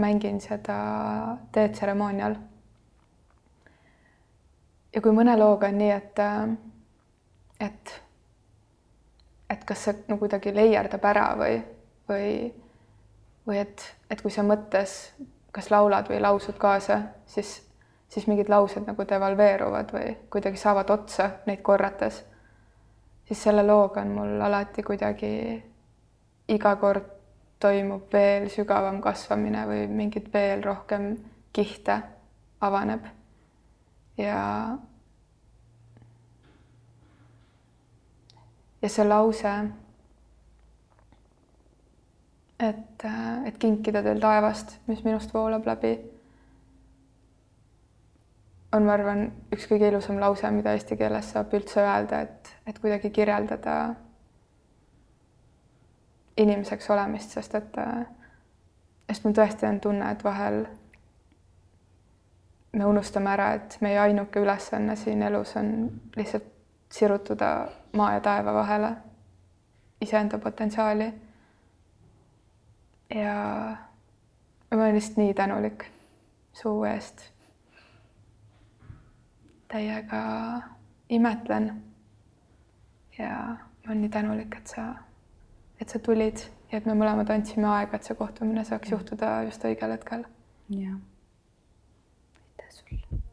mängin seda teetseremoonial. ja kui mõne looga on nii, et, et, et kas see no kuidagi leierdab ära või, või, või et, et kui sa mõttes kas laulad või lausud kaasa, siis, siis mingid laused nagu devalveeruvad või kuidagi saavad otsa neid korrates, siis selle looga on mul alati kuidagi iga kord toimub veel sügavam kasvamine või mingit veel rohkem kihte avaneb. ja ja see lause, et, et kinkida teil taevast, mis minust voolab läbi, on, ma arvan, üks kõige ilusam lause, mida eesti keeles saab üldse öelda, et, et kuidagi kirjeldada inimeseks olemist, sest et, sest mul tõesti on tunne, et vahel me unustame ära, et meie ainuke ülesanne siin elus on lihtsalt sirutuda maa ja taeva vahele iseenda potentsiaali. Ja ma olen lihtsalt nii tänulik su eest. Teiega imetlen. ja ma olen nii tänulik, et sa, et sa tulid ja et me mõlemad andsime aega, et see kohtumine saaks juhtuda just õigel hetkel. jah. aitäh sulle.